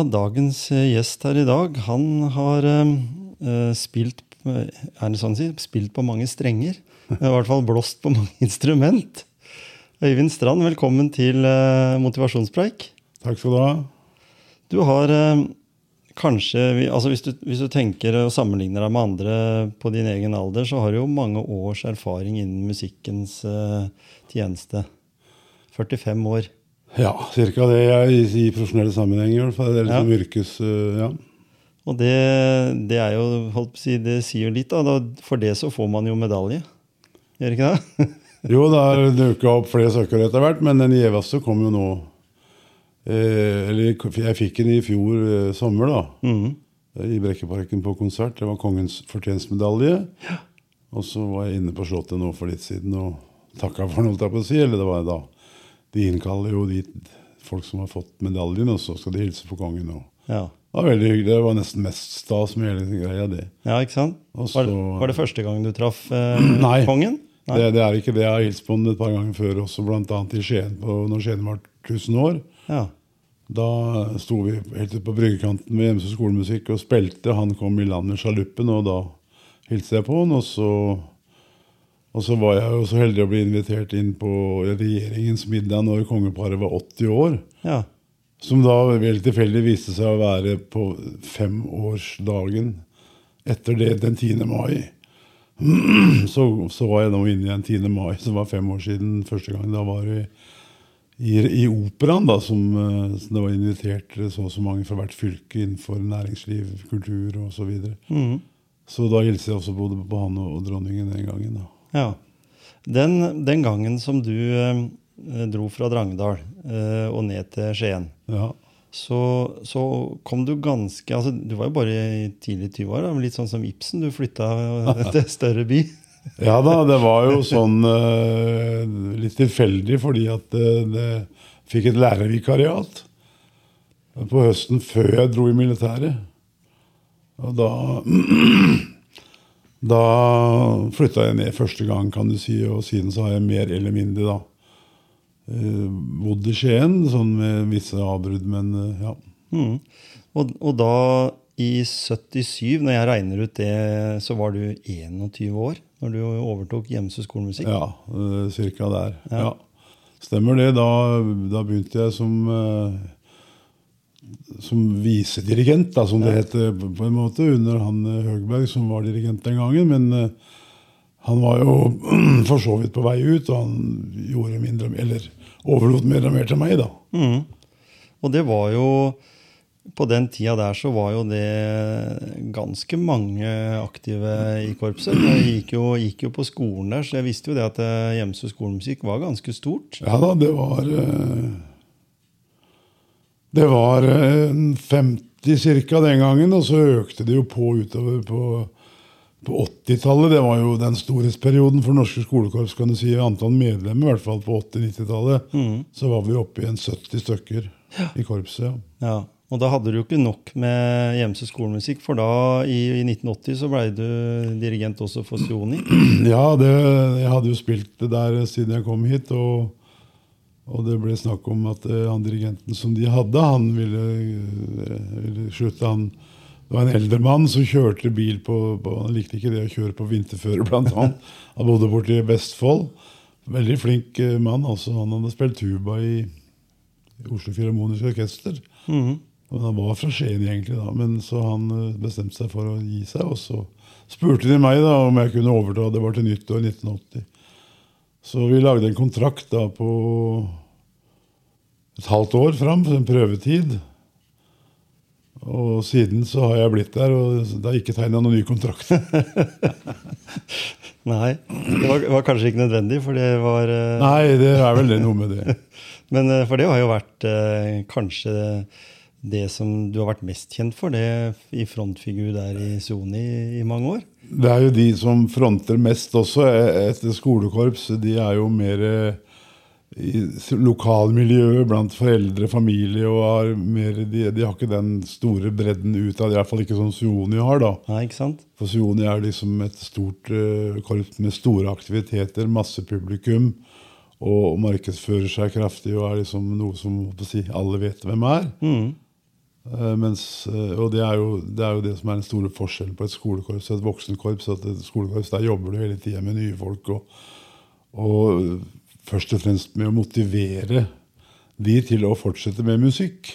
Ja, dagens eh, gjest her i dag, han har eh, spilt eh, Er det sånn si? Spilt på mange strenger. I hvert fall blåst på mange instrument. Øyvind Strand, velkommen til eh, motivasjonspreik. Takk skal du ha. Du har eh, kanskje altså hvis, du, hvis du tenker og sammenligner deg med andre på din egen alder, så har du jo mange års erfaring innen musikkens eh, tjeneste. 45 år. Ja, cirka det i, i profesjonelle sammenhenger. Det er liksom Ja. yrkes... øh, ja. Og det, det er jo, holdt på å si, det sier jo litt, da. For det så får man jo medalje. Gjør ikke det? Jo, det har dukka opp flere søkere etter hvert, men den gjeveste kom jo nå. Eh, eller jeg fikk den i fjor eh, sommer, da. Mm. I Brekkeparken på konsert. Det var Kongens fortjenstmedalje. Og så var jeg inne på Slottet nå for litt siden og takka for den, holdt jeg på å si. Eller det var jeg da De innkaller jo de folk som har fått medaljen, og så skal de hilse på kongen. Og Ja. det var veldig hyggelig. Det var nesten mest stas med hele greia, det. ja, ikke sant? Også, Var, så- var det første gang du traff eh, Nei. kongen? Nei. Det, det er ikke det. Jeg har hilst på ham et par ganger før, også bl.a. i Skien på, når Skien var 1000 år. Ja. Da sto vi helt ute på bryggekanten med Hjemsø skolemusikk og spilte. Han kom i land med sjaluppen, og da hilste jeg på han. Og så, og så var jeg jo så heldig å bli invitert inn på regjeringens middag når kongeparet var 80 år. ja. Som da veldig tilfeldig viste seg å være på femårsdagen etter det, den 10. mai. Så, så var jeg nå inne i den 10. mai, som var fem år siden første gang. Da var vi i, i operaen, da, som, eh, som det var invitert så og så mange fra hvert fylke innenfor næringsliv, kultur osv. Så, videre. Mhm. så da hilste jeg også både på han og, og dronningen den gangen. da. Ja. Den, den gangen som du eh, dro fra Drangedal eh, og ned til Skien, Ja. så, så kom du ganske altså Du var jo bare i tidlig 20-år, litt sånn som Ibsen. Du flytta til større by. Ja da, det var jo sånn eh, litt tilfeldig, fordi at eh, det fikk et lærervikariat på høsten før jeg dro i militæret. Og da Da flytta jeg ned første gang, kan du si, og siden så har jeg mer eller mindre da eh, bodd i Skien, sånn med visse avbrudd, men eh, ja. Mm. Og, og da, i 77, når jeg regner ut det, så var du 21 år når du overtok Gjemse skolemusikk? Ja, eh, cirka der. Ja. Ja. Stemmer det. Da, da begynte jeg som som visedirigent, da, som det heter på en måte, under han eh, Høgberg, som var dirigent den gangen. Men eh, han var jo for så vidt på vei ut, og han gjorde mindre, eller overlot mer og mer til meg, da. Mm. Og det var jo På den tida der så var jo det ganske mange aktive i korpset. Jeg gikk jo, gikk jo på skolen der, så jeg visste jo det at eh, Hjemsø skolemusikk var ganske stort. Ja da, det var Det var eh, 50 ca. den gangen, og så økte det jo på utover på, på 80-tallet. Det var jo den storhetsperioden for norske skolekorps. kan du si, Antall medlemmer, i hvert fall på 80-90-tallet. Så var vi oppe i en 70 stykker i korpset. ja. Ja, Og da hadde du jo ikke nok med hjemse skolemusikk, for da, i, i 1980, så blei du dirigent også for Sioni. Ja, det, jeg hadde jo spilt det der siden jeg kom hit. Og, og det ble snakk om at eh, han dirigenten som de hadde, han ville, eh, ville slutte. Han, det var en eldre mann som kjørte bil på, på Han likte ikke det å kjøre på vinterføre, blant annet. Han bodde borte i Vestfold. Veldig flink eh, mann. altså Han hadde spilt tuba i, i Oslo Filharmoniske Orkester. Mhm. Og Han var fra Skien, egentlig, da, men så han bestemte seg for å gi seg. Og så spurte de meg da om jeg kunne overta. Det var til nyttår 1980. Så vi lagde en kontrakt da på et halvt år fram, en prøvetid. Og siden så har jeg blitt der, og det er ikke tegna noen ny kontrakt. Nei, det var, var kanskje ikke nødvendig, for det var uh... Nei, det er vel noe med det. Men uh, for det har jo vært uh, kanskje det som du har vært mest kjent for, det i frontfigur der i Sony i, i mange år. Det er jo de som fronter mest også Et skolekorps. De er jo mer i lokalmiljøet blant foreldre, familie, og har mer, de, de har ikke den store bredden ut av det. Iallfall ikke sånn Suoni har, da. Nei, ikke sant? For Suoni er liksom et stort eh, korps med store aktiviteter, masse publikum, og markedsfører seg kraftig og er liksom noe som si, alle vet hvem er. Mm. Eh, mens, eh, og det er, jo, det er jo det som er den store forskjellen på et skolekorps og et voksenkorps. at et skolekorps, Der jobber du hele tida med nye folk, og, og først og fremst med å motivere de til å fortsette med musikk.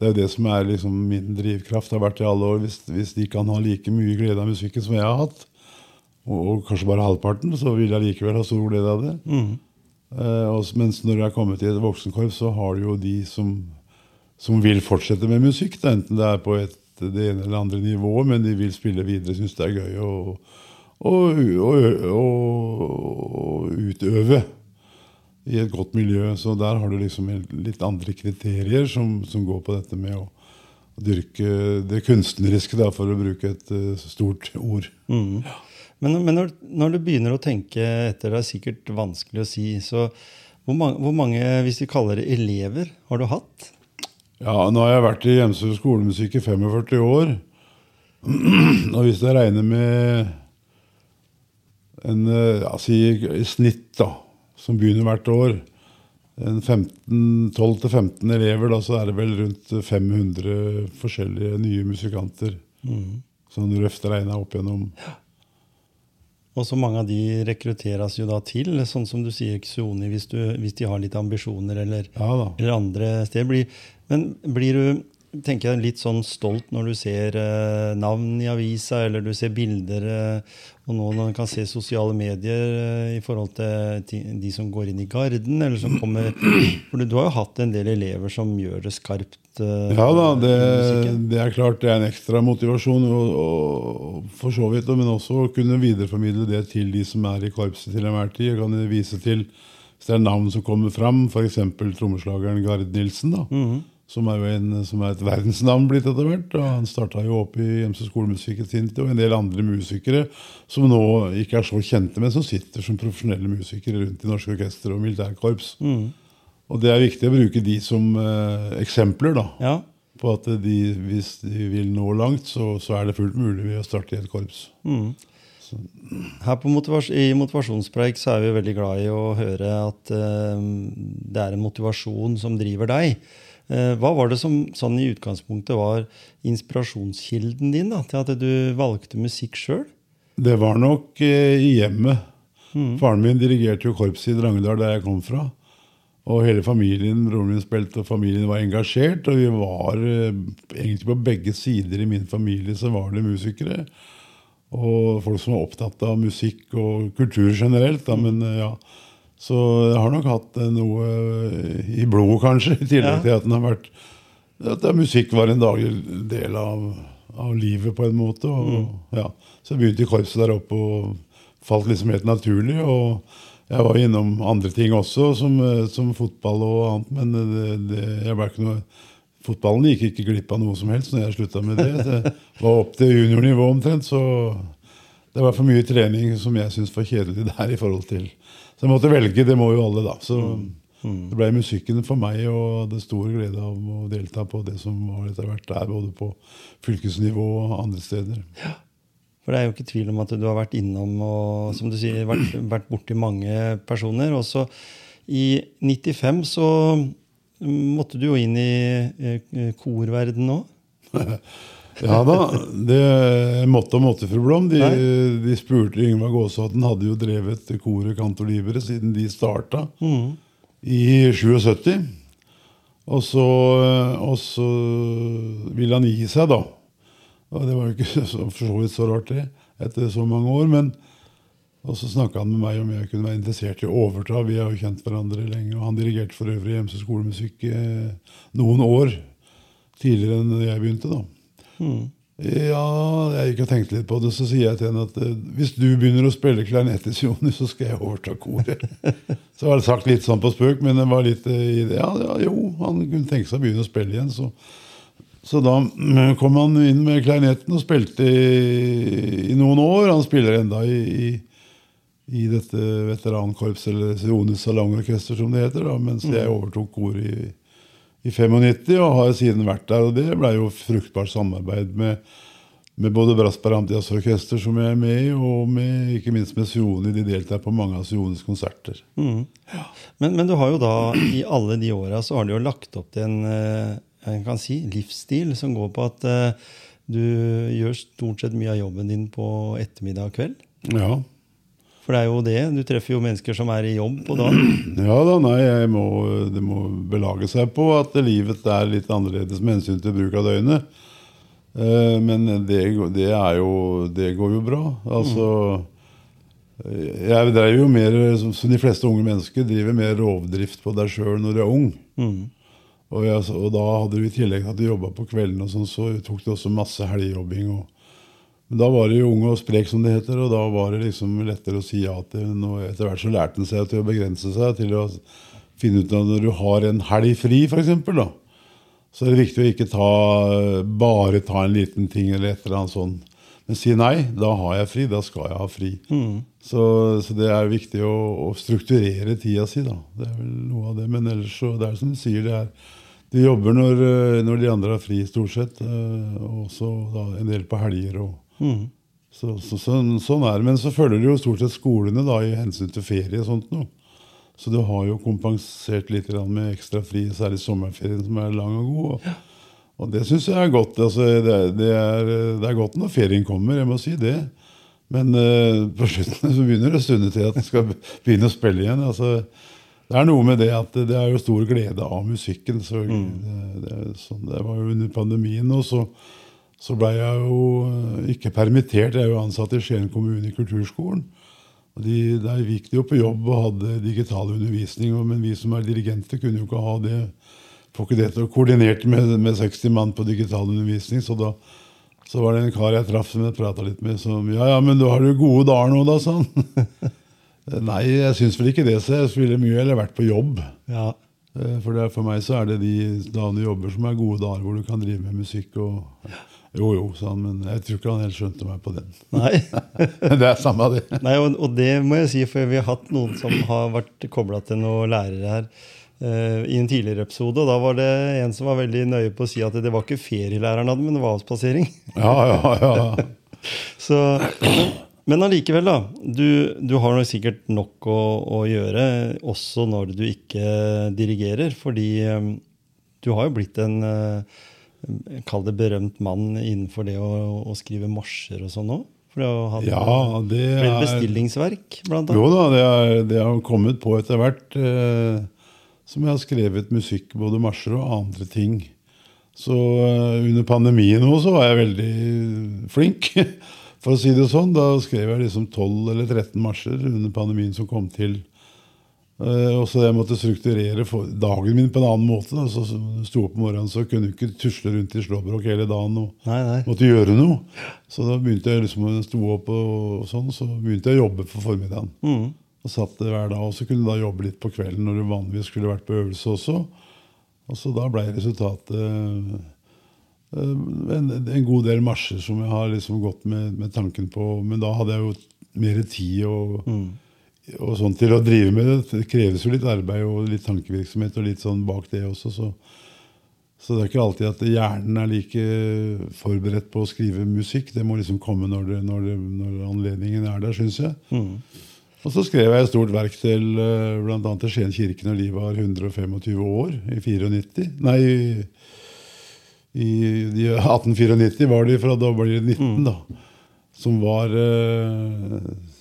Det er jo det som er liksom min drivkraft, har vært i alle år. Hvis, hvis de kan ha like mye glede av musikken som jeg har hatt, og, og kanskje bare halvparten, så vil jeg likevel ha stor glede av det. Eh, også, mens når jeg er kommet i et voksenkorps, så har du jo de som, som vil fortsette med musikk. Da, enten det er på et, det ene eller andre nivået, men de vil spille videre, syns det er gøy å utøve i et godt miljø. Så der har du liksom litt andre kriterier som, som går på dette med å dyrke det kunstneriske, da, for å bruke et uh, stort ord. Mm. Men, men når, når du begynner å tenke etter, det er sikkert vanskelig å si, så hvor mange, hvor mange, hvis vi kaller det elever, har du hatt? Ja, nå har jeg vært i Hjemsø skolemusikk i 45 år. Og hvis jeg regner med en, eh, ja, si i snitt, da, som begynner hvert år, 12-15 elever, da, så er det vel rundt 500 forskjellige nye musikanter. Sånn røft regna opp gjennom. Og så mange av de rekrutteres jo da til, sånn som du sier, Xoni, hvis, hvis de har litt ambisjoner eller, Ja eller andre steder. Blir, men blir du tenker jeg, litt sånn stolt når du ser eh, navn i avisa, eller du ser bilder, eh, og nå når man kan se sosiale medier eh, i forhold til de som går inn i Garden, eller som kommer For du, har jo hatt en del elever som gjør det skarpt. eh, Ja da, det, det er klart det er en ekstra motivasjon, og, og, for så vidt, men også å kunne videreformidle det til de som er i korpset til enhver tid. Jeg kan vise til, hvis det er navn som kommer fram, f.eks. trommeslageren Gard Nilsen, da, som er jo en, som er et verdensnavn blitt etter hvert. og Han starta jo opp i Gjemse skolemusikk og en del andre musikere som nå ikke er så kjente, men som sitter som profesjonelle musikere rundt i norske orkester og militærkorps. Og det er viktig å bruke de som eh, eksempler, da Ja. på at de, hvis de vil nå langt, så, så er det fullt mulig ved å starte i et korps. Her på motivas i Motivasjonspreik så er vi veldig glad i å høre at eh, det er en motivasjon som driver deg. Eh, hva var det som sånn i utgangspunktet var inspirasjonskilden din da, til at du valgte musikk sjøl? Det var nok eh, i hjemmet. Faren min dirigerte jo korpset i Drangedal, der jeg kom fra. Og hele familien broren min spilte, og familien var engasjert. Og vi var eh, egentlig på begge sider i min familie så var det musikere. Og folk som var opptatt av musikk og kultur generelt. Da, men ja, Så jeg har nok hatt eh, noe eh, i blodet, kanskje, i tillegg til at den har vært at musikk var en daglig del av, av livet, på en måte. Og, ja. Så jeg begynte i korpset der oppe og falt liksom helt naturlig. Og jeg var innom andre ting også, som, eh, som fotball og annet, men det, det, jeg ble ikke noe Fotballen gikk ikke glipp av noe som helst når jeg slutta med det. Det var opp til juniornivå omtrent, så det var for mye trening som jeg syntes var kjedelig der. i forhold til Så jeg måtte velge, det må jo alle, da. Så det ble musikken for meg, og det stor glede av å delta på det som var etter hvert der, både på fylkesnivå og andre steder. Ja. For det er jo ikke tvil om at du har vært innom og som du sier, vært, vært borti mange personer. Også i 95 så måtte du jo inn i korverdenen òg. Ja da, det måtte og måtte, fru Blom. De, de spurte Yngvar Gåsvatn hadde jo drevet koret Kantorlivere siden de starta i 77. Og så, og så ville han gi seg, da. Og det var jo ikke så, for så vidt så rart, det, etter så mange år. Men og så snakka han med meg om jeg kunne være interessert i å overta. Vi har jo kjent hverandre lenge. Og han dirigerte for øvrig Hjemse skolemusikk eh, noen år tidligere enn jeg begynte. da. Ja, jeg gikk og tenkte litt på det, så sier jeg til henne at eh, hvis du begynner å spille klarinett i Sioni, så skal jeg overta koret. så var det sagt litt sånn på spøk, men det var litt eh, i det. Ja, ja, jo, han kunne tenke seg å begynne å spille igjen. Så, så da mm, kom han inn med klarinetten og spilte i, i noen år. Han spiller enda i, i, i dette veterankorpset, eller Sionis salongorkester, som det heter, da, mens jeg overtok koret i i 95 og har siden vært der. Og det ble jo fruktbart samarbeid med, med både Brasperantias orkester, som jeg er med i, og med, ikke minst med Sioni. De deltar på mange av Sionis konserter. Mm. Men, men, du har jo da, i alle de åra, så har du jo lagt opp til en, eh, jeg kan si, livsstil som går på at uh, du gjør stort sett mye av jobben din på ettermiddag og kveld. Ja. For det er jo det. Du treffer jo mennesker som er i jobb på dagen. Ja da, nei, må, det må belage seg på at livet er litt annerledes med hensyn til bruk av døgnet. Eh, men det, det, er jo Det går jo bra. Altså Jeg driver jo mer, som de fleste unge mennesker, driver mer rovdrift på deg sjøl når du er ung. Mm. Og, jeg, og, da hadde du i tillegg at du jobba på kvelden, og sånn, så tok du også masse helgejobbing. og men da var det jo ung og sprek, som det heter, og da var det liksom lettere å si ja til noe. Etter hvert så lærte han seg til å begrense seg, til å finne ut at når du har en helg fri, f.eks., da, så er det viktig å ikke ta, bare ta en liten ting eller et eller annet sånt. Men si nei, da har jeg fri, da skal jeg ha fri. Mm. Så, så, det er viktig å, å, strukturere tida si, da. Det er vel noe av det. Men ellers så det er som du sier, det er de jobber når, når de andre har fri, stort sett. Eh, og så en del på helger og Mm. Så, så, så, sånn er det. Men så følger jo stort sett skolene da, i hensyn til ferie og sånt noe. Så du har jo kompensert litt med ekstra fri, særlig sommerferien, som er lang og god. Og, og det syns jeg er godt. Altså, det, det, er, det, er, godt når ferien kommer, jeg må si det. Men uh, på slutten så begynner det å stunde til at en skal begynne å spille igjen. Altså, det er noe med det at det er jo stor glede av musikken. Så mm. det, sånn, det, var jo under pandemien og så så ble jeg jo eh, ikke permittert. Jeg er jo ansatt i Skien kommune i kulturskolen. Og de, Der gikk de jo på jobb og hadde digital undervisning. Men vi som er dirigenter, kunne jo ikke ha det. Får ikke det til å koordinert med, med 60 mann på digital undervisning. Så da så var det en kar jeg traff som jeg prata litt med, som Ja, ja, men du har jo gode dager nå, da, sa han. Nei, jeg syns vel ikke det, så jeg spiller mye eller vært på jobb. Ja. Eh, for, det, for meg så er det de dagene du jobber, som er gode dager hvor du kan drive med musikk. og... Jo, jo, sa han, men jeg tror ikke han helt skjønte meg på den. Nei. det er samme det. Nei, og, og, det må jeg si, for vi har hatt noen som har vært kobla til noen lærere her uh, i en tidligere episode. Og da var det en som var veldig nøye på å si at det var ikke ferielæreren hadde, men det var avspasering. ja, ja, ja. Så, men allikevel, da. Du, du har nok sikkert nok å, å, gjøre, også når du ikke dirigerer. Fordi um, du har jo blitt en uh, Kall det berømt mann innenfor det å, å skrive marsjer og sånn òg? For det har ja, det er bestillingsverk, blant annet? Jo da, det, er, det har kommet på etter hvert. Eh, som jeg har skrevet musikk, både marsjer og andre ting. Så eh, under pandemien nå så var jeg veldig flink, for å si det sånn. Da skrev jeg liksom 12 eller 13 marsjer under pandemien som kom til og så jeg måtte strukturere dagen min på en annen måte. Da. Så sto opp om morgenen, så kunne du ikke tusle rundt i slåbrok hele dagen og nei, nei. måtte gjøre noe. Så da begynte jeg liksom å opp og, og, sånn, så begynte jeg å jobbe for formiddagen. Mm. Og satt hver dag, og så kunne du da jobbe litt på kvelden når du vanligvis skulle vært på øvelse også. Og så da ble resultatet uh, en, en, god del marsjer som jeg har liksom gått med, med, tanken på. Men da hadde jeg jo mer tid og mm og sånn til å drive med det. Det kreves jo litt arbeid og litt tankevirksomhet og litt sånn bak det også. Så, så det er ikke alltid at hjernen er like forberedt på å skrive musikk. Det må liksom komme når, det, når, det, når anledningen er der, syns jeg. Mm. Og så skrev jeg et stort verk til eh, bl.a. til Skien kirke når de var 125 år, i 94. Nei, i, i 1894 var de, fra da blir det 19, mm. da. Som var uh,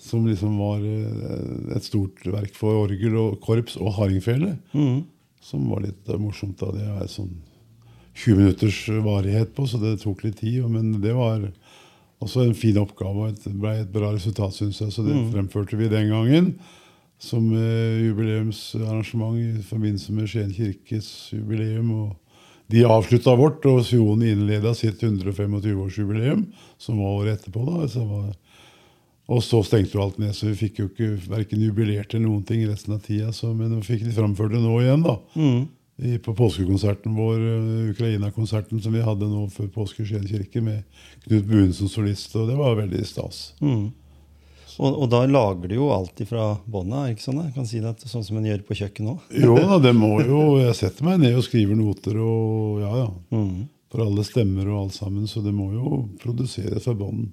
som liksom var eh, et stort verk for orgel og korps og hardingfele. Mm. Som var litt morsomt. da, Det er sånn 20 minutters varighet på, så det tok litt tid. Men det var også en fin oppgave og det ble et bra resultat, syns jeg. Så det mm. fremførte vi den gangen som eh, jubileumsarrangement i forbindelse med Skien kirkes jubileum. og de avslutta vårt, og Sion innleda sitt 125-årsjubileum, som var året etterpå. da, så var, Og så stengte jo alt ned, så vi fikk jo ikke verken jubilert eller noen ting resten av tida. Men vi fikk de framført det nå igjen, da. I, på påskekonserten vår, uh, Ukraina-konserten som vi hadde nå før påske i Skien kirke, med Knut Buen som solist. Og det var veldig stas. Og, og da lager du jo alt ifra bånda, ikke sånn? Jeg kan si det sånn som en gjør på kjøkken òg. Jo da, det må jo Jeg setter meg ned og skriver noter og ja, ja. For alle stemmer og alt sammen. Så det må jo produseres fra bånn.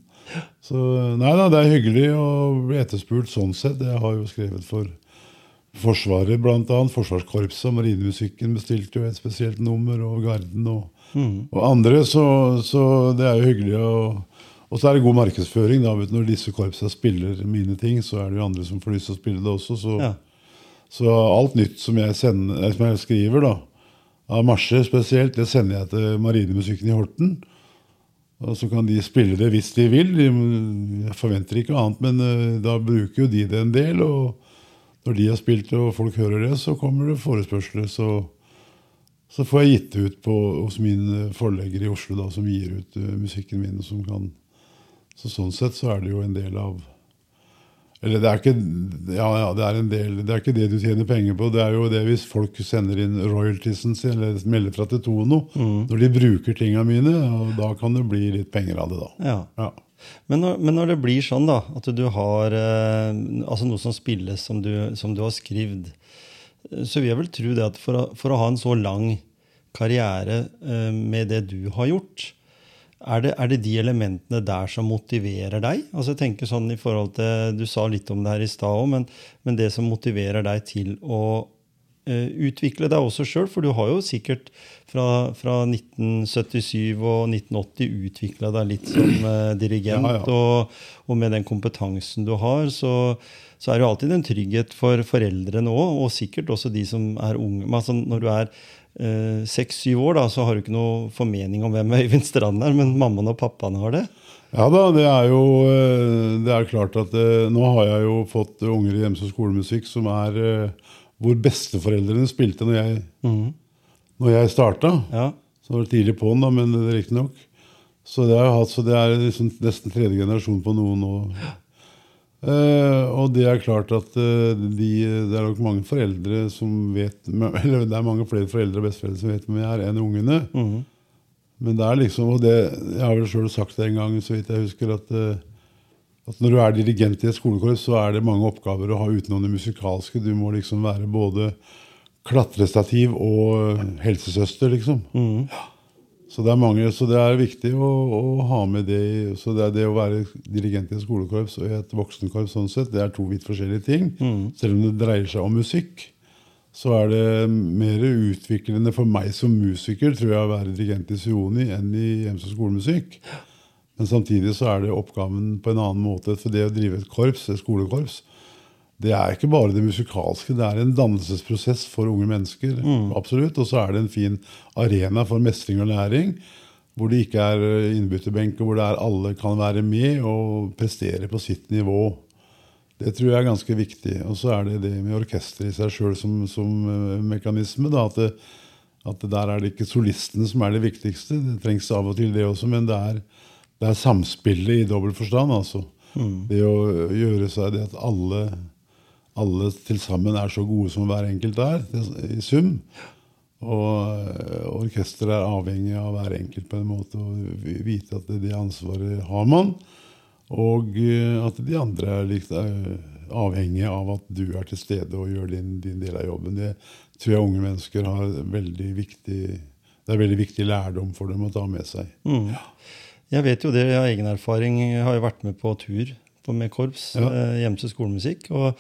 Så nei da, det er hyggelig å bli etterspurt sånn sett. Jeg har jo skrevet for Forsvaret, annet. Forsvarskorpset Marinemusikken bestilte jo et spesielt nummer, og Garden og, og andre. Så, så det er jo hyggelig å og så er det god markedsføring. da, vet du, Når disse korpsene spiller mine ting, så er det jo andre som får lyst til å spille det også. Så, Ja. så alt nytt som jeg, sender, eh, som jeg skriver, da, av marsjer spesielt, det sender jeg til Marinemusikken i Horten. Og så kan de spille det hvis de vil. Jeg forventer ikke annet, men eh, da bruker jo de det en del. Og når de har spilt det, og folk hører det, så kommer det forespørsler. Så, så får jeg gitt det ut på, hos min eh, forlegger i Oslo, da, som gir ut eh, musikken min. kan så sånn sett så er det jo en del av Eller det er ikke ja, ja, det er en del, det er ikke det du tjener penger på. Det er jo det hvis folk sender inn royaltiesen sin, eller melder fra til Tono, når de bruker tinga mine. og Da kan det bli litt penger av det, da. Ja. Ja. Men når, men når det blir sånn, da, at du har eh, altså noe som spilles som du, som du har skrevet, så vil jeg vel tro det at for å, for å ha en så lang karriere eh, med det du har gjort, er det, er det de elementene der som motiverer deg? Altså jeg tenker sånn i forhold til, Du sa litt om det her i stad òg, men, men det som motiverer deg til å uh, utvikle deg også sjøl, for du har jo sikkert fra, fra 1977 og 1980 utvikla deg litt som uh, dirigent. Ja, ja. Og, og med den kompetansen du har, så, så er det jo alltid en trygghet for foreldrene òg, og sikkert også de som er unge. Men altså, når du er seks-syv år, da, så har du ikke noe formening om hvem Øyvind Strand er, men mammaen og pappaen har det. Ja da, det er jo eh, det er klart at eh, Nå har jeg jo fått unger i Hjemse skolemusikk som er eh, hvor besteforeldrene spilte når jeg, når jeg starta. Ja. Så var det tidlig på'n, da, men riktignok. Så det, har jeg hatt, så det er liksom nesten tredje generasjon på noen nå. Eh, og det er klart at uh, de, det er nok mange foreldre som vet Eller det er mange flere foreldre og besteforeldre som vet hvem jeg er, enn ungene. Men det er liksom, og det, jeg har vel sjøl sagt det en gang, så vidt jeg husker, at, uh, at når du er dirigent i et skolekorps, så er det mange oppgaver å ha utenom det musikalske. Du må liksom være både klatrestativ og helsesøster, liksom. Så det er mange, så det er viktig å, å ha med det Så det, er det å være dirigent i et skolekorps og i et voksenkorps, sånn sett, det er to vidt forskjellige ting. Selv om det dreier seg om musikk, så er det mer utviklende for meg som musiker tror jeg, å være dirigent i Sioni enn i Hjemse skolemusikk. Men samtidig så er det oppgaven på en annen måte. For det å drive et korps, et skolekorps, det er ikke bare det musikalske, det er en dannelsesprosess for unge mennesker. absolutt, Og så er det en fin arena for mestring og læring. Hvor det ikke er innbytterbenker, hvor det er alle kan være med og prestere på sitt nivå. Det tror jeg er ganske viktig. Og så er det det med orkester i seg sjøl som, som eh, mekanisme. Da, at, det, at der er det ikke solistene som er det viktigste. Det trengs av og til, det også, men det er, det er samspillet i dobbel forstand. Altså. Det å gjøre seg det at alle, alle til sammen er så gode som hver enkelt er, i sum. Og eh, orkesteret er avhengig av hver enkelt på en måte. Og vite at det, ansvaret har man. Og eh, at de andre er litt eh, avhengige av at du er til stede og gjør din, din del av jobben. Det tror jeg unge mennesker har veldig viktig Det er veldig viktig lærdom for dem å ta med seg. Jeg vet jo det av egen erfaring. Jeg har jo vært med på tur med korps, Ja. eh, til skolemusikk. Og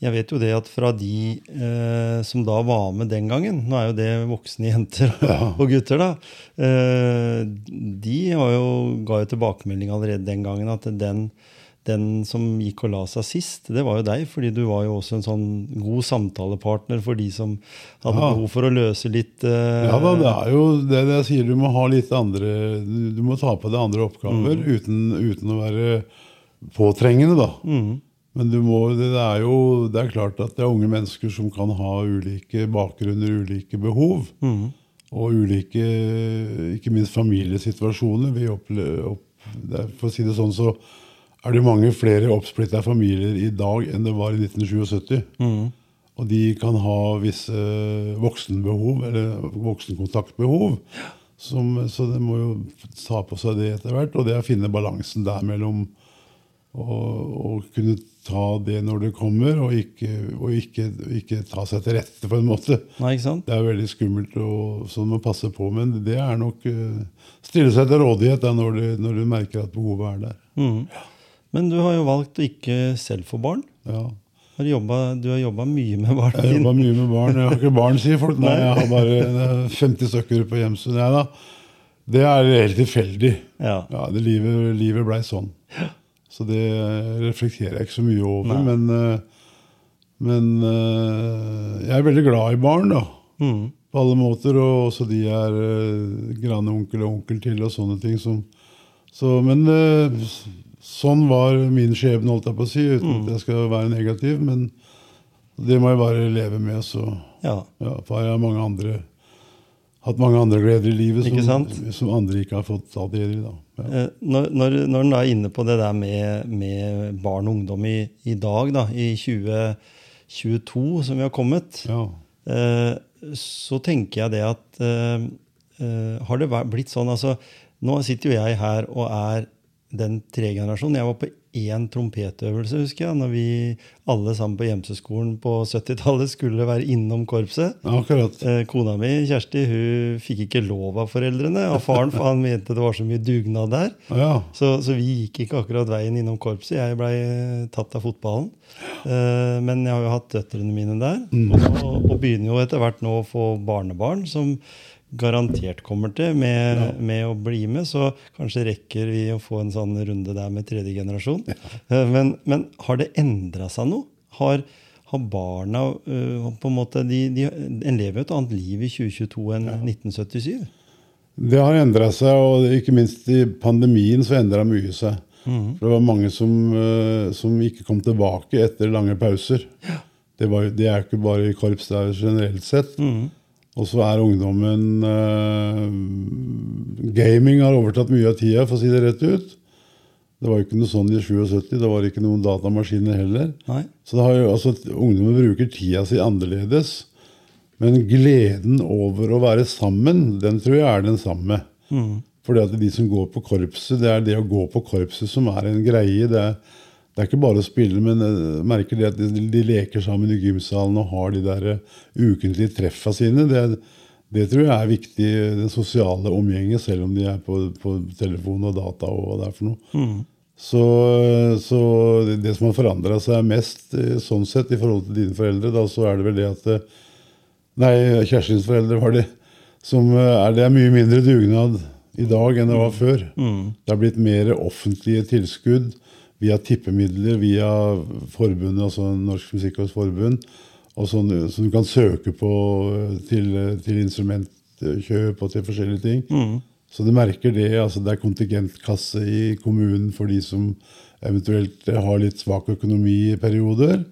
jeg vet jo det at fra de eh, som da var med den gangen Nå er jo det voksne jenter og gutter, da. Eh, de har jo, ga jo tilbakemelding allerede den gangen at den, den som gikk og la seg sist, det var jo deg. Fordi du var jo også en sånn god samtalepartner for de som hadde Ja. behov for å løse litt eh, Ja da, det er jo det jeg sier. Du må ha litt andre Du, må ta på deg andre oppgaver uten, uten å være påtrengende, da. Men du må, det er jo det er klart at det er unge mennesker som kan ha ulike bakgrunner, ulike behov. og ulike, ikke minst familiesituasjoner. Vi opple- opp, det er- for å si det sånn, så er det mange flere oppsplitta familier i dag enn det var i 1977. Og de kan ha visse voksenbehov, eller voksenkontaktbehov. Som, så det må jo ta på seg det etter hvert. Og det å finne balansen der mellom å, kunne ta det når det kommer, og ikke, og ikke, ikke ta seg til rette, på en måte. Nei, ikke sant? Det er veldig skummelt, og sånn må passe på, men det er nok uh, Stille seg til rådighet da, når, du, når du merker at behovet er der. Mhm. Men du har jo valgt å ikke selv få barn. Ja. Har jobbet, du har jobba mye med barna Jeg har jobba mye med barn. Jeg har ikke barn, sier folk. Nei, jeg har bare eh, 50 stykker på Hjemsund. Det er helt tilfeldig. Ja. Ja, det livet, livet blei sånn. Så det reflekterer jeg ikke så mye over. Nei. Men, eh, men eh, jeg er veldig glad i barn, da. Mm. På alle måter. Og også de er grandonkel granneonkel og onkel til og sånne ting. Som, så, men eh, sånn var min skjebne, holdt jeg på å si. Uten Mm. at jeg skal være negativ. Men det må jeg bare leve med. Så ja. ja, for jeg har mange andre hatt mange andre gleder i livet som, som andre ikke har fått ta del i. da. Ja. Eh, Når, når, når en er inne på det der med, med barn og ungdom i, i dag, da, i 2022 som vi har kommet, Ja. eh, så tenker jeg det at eh, Har det blitt sånn altså, Nå sitter jo jeg her og er den tregenerasjonen. Jeg var på én trompetøvelse, husker jeg, når vi alle sammen på Gjemseskolen på 70-tallet skulle være innom korpset. akkurat. Eh, Kona mi, Kjersti, hun fikk ikke lov av foreldrene. Av faren, for han mente det var så mye dugnad der. Ja, Så, så vi gikk ikke akkurat veien innom korpset. Jeg blei tatt av fotballen. Eh, men jeg har jo hatt døtrene mine der. Og, og begynner jo etter hvert nå å få barnebarn som garantert kommer til med, med å bli med. Så kanskje rekker vi å få en sånn runde der med tredje generasjon. Ja. men, men har det endra seg noe? Har, har barna uh, på en måte de, de, En lever jo et annet liv i 2022 enn 1977. Det har endra seg, og ikke minst i pandemien så endra mye seg. For det var mange som, uh, som ikke kom tilbake etter lange pauser. Det, var, det er jo ikke bare i korps, det er generelt sett. Og så er ungdommen eh, Gaming har overtatt mye av tida, for å si det rett ut. Det var jo ikke noe sånn i 77. Det var ikke noen datamaskiner heller. Nei? Så det har jo, altså, ungdommen bruker tida si annerledes. Men gleden over å være sammen, den tror jeg er den samme. Fordi at de som går på korpset, det er det å gå på korpset som er en greie. Det er, det er ikke bare å spille, men jeg merker det at de, de leker sammen i gymsalen og har de der eh, ukentlige treffa sine. Det, det tror jeg er viktig, det sosiale omgjenget, selv om de er på, på telefon og data og hva det er for noe. Så, så det, som har forandra seg mest eh, sånn sett i forhold til dine foreldre, da, så er det vel det at eh, Nei, Kjerstins foreldre var det. Som eh, er, det er mye mindre dugnad i dag enn det var før. Det har blitt mer offentlige tilskudd via tippemidler, via forbundet, altså Norsk Musikkårs Forbund, og sånn, som du kan søke på eh, til, til instrumentkjøp og til forskjellige ting. Så du merker det. altså Det er kontingentkasse i kommunen for de som eventuelt har litt svak økonomi i perioder.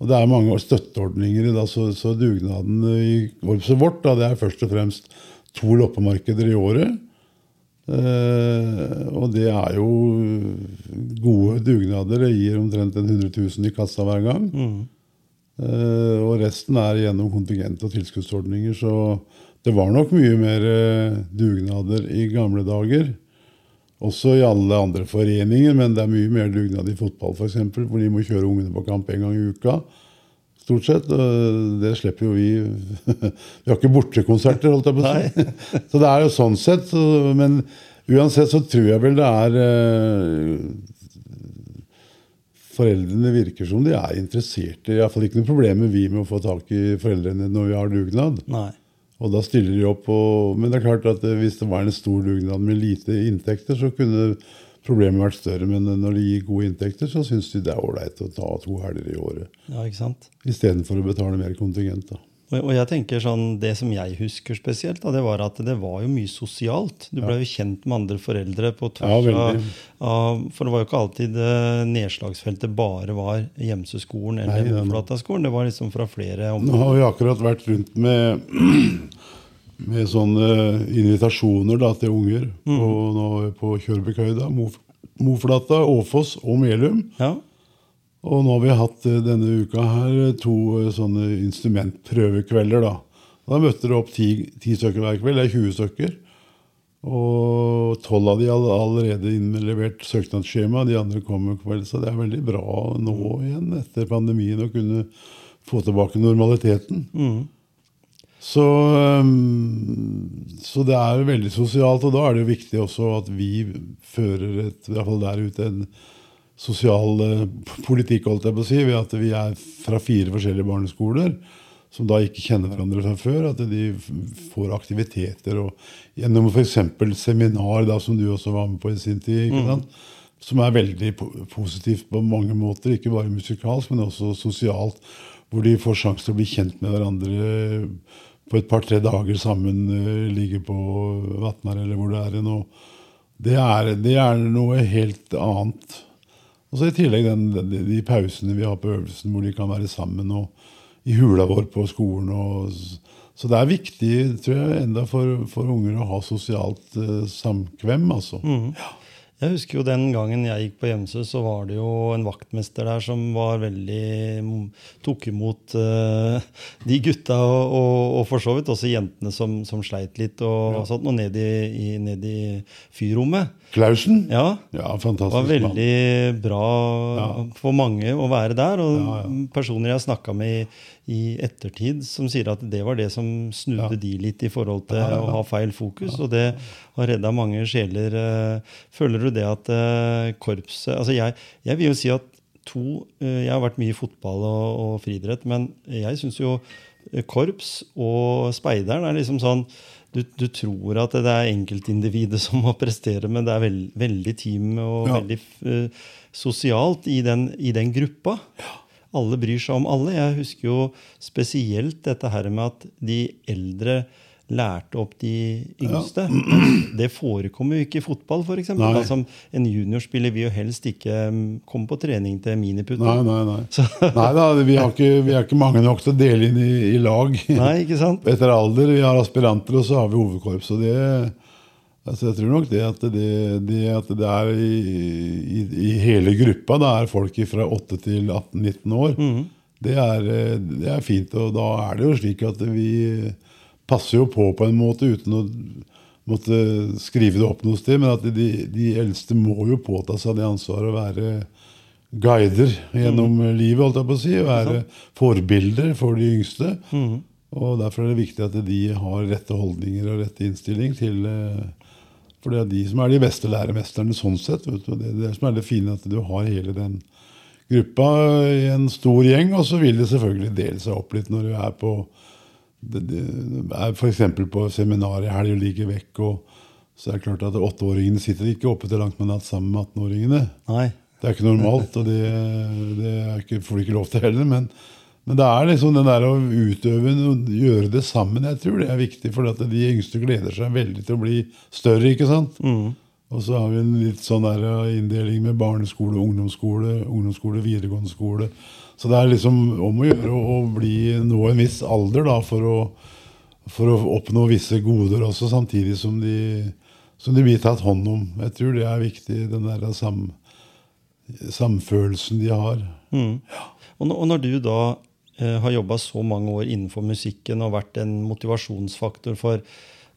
Og det er mange støtteordninger. Da, så, så dugnaden i korpset vårt da, det er først og fremst to loppemarkeder i året. Eh, og det er jo gode dugnader. Det gir omtrent 100 000 i kassa hver gang. Eh, og resten er gjennom kontingent og tilskuddsordninger. Så det var nok mye mer eh, dugnader i gamle dager. Også i alle andre foreninger, men det er mye mer dugnad i fotball f.eks., hvor de må kjøre ungene på kamp en gang i uka. Stort sett. og Det slipper jo vi. Vi har ikke bortekonserter, holdt jeg på å si. Så det er jo sånn sett. Men uansett så tror jeg vel det er eh, Foreldrene virker som de er interesserte. Iallfall ikke noe problemer vi med å få tak i foreldrene når vi har dugnad. Nei. Og da stiller de opp. Og, men det er klart at eh, hvis det var en stor dugnad med lite inntekter, så kunne problemet vært større. Men når de gir gode inntekter, så syns de det er ålreit å ta to helger i året. Ja, ikke sant? Istedenfor å betale mer kontingent. da. Og, og jeg tenker sånn, Det som jeg husker spesielt, da, det var at det var jo mye sosialt. Du ble jo kjent med andre foreldre på Ja, tvers veldig. av For det var jo ikke alltid eh, nedslagsfeltet bare var Gjemseskolen eller Nei, det- var liksom fra flere områder. Nå har vi akkurat vært rundt med med sånne invitasjoner da, til unger på, nå, på Kjørbekøyda, Moflata, Åfoss og Melum. Ja. Og nå har vi hatt eh, denne uka her eh, to eh, sånne instrumentprøvekvelder. Da Da møtte det opp ti, ti stykker hver kveld. Det er 20 stykker. Og tolv av de har allerede innlevert søknadsskjema. De andre kommer i kveld. Så det er veldig bra nå igjen, etter pandemien, å kunne få tilbake normaliteten. Så, så det er veldig sosialt, og da er det jo viktig også at vi fører et, i hvert fall der ute en sosial eh, politikk, holdt jeg på å si, ved at vi er fra fire forskjellige barneskoler som da ikke kjenner hverandre fra før. At de får aktiviteter og gjennom f.eks. seminar, da, som du også var med på i sin tid. sant? Som er veldig positivt på mange måter, ikke bare musikalsk, men også sosialt. Hvor de får sjanse til å bli kjent med hverandre på et par-tre dager sammen. eh, Ligge på Vatnar eller hvor det er nå. Det er, det er noe helt annet. Og så i tillegg den, de, de pausene vi har på øvelsen, hvor de kan være sammen og i hula vår på skolen. Og, så det er viktig tror jeg, enda for, for unger å ha sosialt uh, samkvem. altså. Jeg husker jo den gangen jeg gikk på Gjemsø, så var det jo en vaktmester der som var veldig Tok imot uh, de gutta, og, og, og for så vidt også jentene som, som sleit litt, og, sånt, og ned i, i, ned i fyrrommet. Klausen? Ja, Ja, fantastisk. var veldig bra for mange å være der. Og Ja, ja. personer jeg snakka med i, i ettertid, som sier at det var det som snudde Ja. de litt i forhold til Ja, ja, ja. å ha feil fokus. Og det har redda mange sjeler. eh. Føler du det at eh, korpset Altså, jeg, jeg vil jo si at to eh, Jeg har vært mye i fotball og, og friidrett, men jeg syns jo korps og speideren er liksom sånn du, du tror at det er enkeltindividet som må prestere, men det er veld, veldig team og Ja. veldig uh, sosialt i den, i den gruppa. Alle bryr seg om alle. Jeg husker jo spesielt dette her med at de eldre lærte opp de yngste. Det forekommer jo ikke i fotball, f.eks. Altså, en juniorspiller vil jo helst ikke mm, komme på trening til miniputt. Nei, nei, nei. nei da, vi, har ikke, vi er ikke mange nok til å dele inn i, i lag. Nei, ikke sant? Etter alder. Vi har aspiranter, og så har vi hovedkorps. Og det, altså jeg tror nok det at det, det, at det er i, i, i hele gruppa, det er folk fra 8 til 18-19 år, det, er, det er fint. Og da er det jo slik at vi passer jo på på en måte uten å måtte skrive det opp noe sted, men at de, de eldste må jo påta seg det ansvaret å være guider gjennom livet, holdt jeg på å si. Være forbilder for de yngste. Og Derfor er det viktig at de har rette holdninger og rette innstilling til eh, For det er de som er de beste læremesterne sånn sett. Vet du. Det er det som er det fine, at du har hele den gruppa i en stor gjeng. Og så vil det selvfølgelig dele seg opp litt når du er på F.eks. på seminar i helg og ligger vekk. og så er det klart at Åtteåringene sitter ikke oppe til langt med natt sammen med 18-åringene. Det er ikke normalt, og det, det er ikke, får de ikke lov til heller. Men, men det er liksom den der å utøve og gjøre det sammen. Jeg tror det er viktig, for at de yngste gleder seg veldig til å bli større. ikke sant? Og så har vi en litt sånn der uh, inndeling med barneskole, ungdomsskole, ungdomsskole, videregående skole. Så det er liksom om å gjøre å bli, nå en viss alder da, for å, for å oppnå visse goder også, samtidig som de, som de blir tatt hånd om. Jeg tror det er viktig, den der sam, samfølelsen de har. Mm. Når, og når du da eh, har jobba så mange år innenfor musikken og vært en motivasjonsfaktor for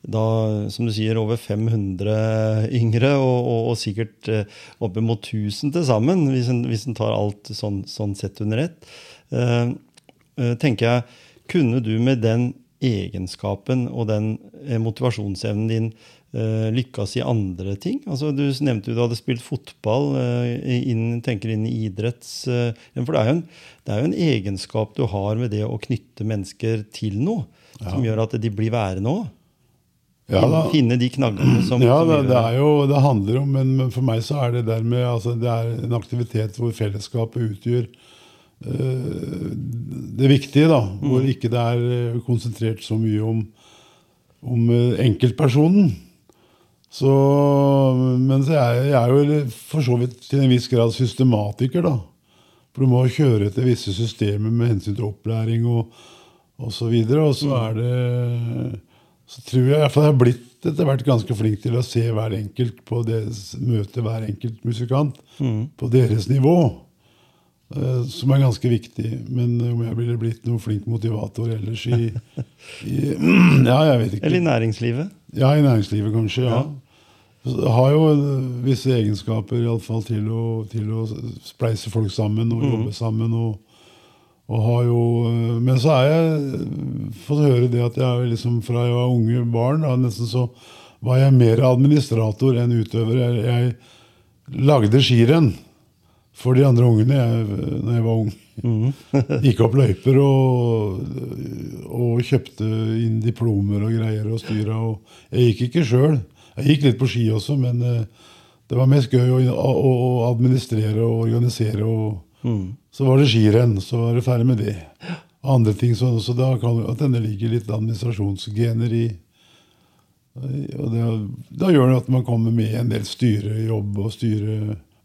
da, som du sier, over 500 yngre, og, og, og sikkert eh, oppimot 1000 til sammen, hvis en, tar alt sånn, sånn sett under ett, eh, eh, tenker jeg, kunne du med den egenskapen og den eh, motivasjonsevnen din eh, lykkes i andre ting? Altså, du nevnte jo du hadde spilt fotball, eh, inn, tenker inn i idretts... Eh, for det er, jo en, det er jo en egenskap du har med det å knytte mennesker til noe, som gjør at de blir værende òg. Ja, da. Finne de knaggene som, Ja, som det, det er jo det handler om, men, for meg så er det der med altså, Det er en aktivitet hvor fellesskapet utgjør det viktige, da. Hvor ikke det er konsentrert så mye om, om enkeltpersonen. Så, men så er jeg, jeg er jo for så vidt til en viss grad systematiker, da. For du må kjøre etter visse systemer med hensyn til opplæring og, og så videre. Og så er det så tror jeg iallfall jeg har blitt etter hvert ganske flink til å se hver enkelt på deres møte hver enkelt musikant på deres nivå. eh, Som er ganske viktig. Men om jeg ville blitt noen flink motivator ellers i, i Ja, jeg vet ikke. Eller i næringslivet? Ja, i næringslivet kanskje. ja. Ja. Har jo eh, visse egenskaper i alle fall til å, til å spleise folk sammen og jobbe sammen. Og, og har jo, eh, men så er jeg eh, fått høre det at jeg liksom fra jeg var unge barn, da, nesten så var jeg mer administrator enn utøver. Jeg, jeg lagde skirenn for de andre ungene jeg, når jeg var ung. Gikk opp løyper og, og kjøpte inn diplomer og greier og styra. Jeg gikk ikke sjøl. Jeg gikk litt på ski også, men eh, det var mest gøy å, å, å administrere og organisere. Og, Så var det skirenn, så var det ferdig med det. Andre ting sånn også, da kan at denne ligger litt administrasjonsgener i. Og det, da gjør det at man kommer med en del styrejobb og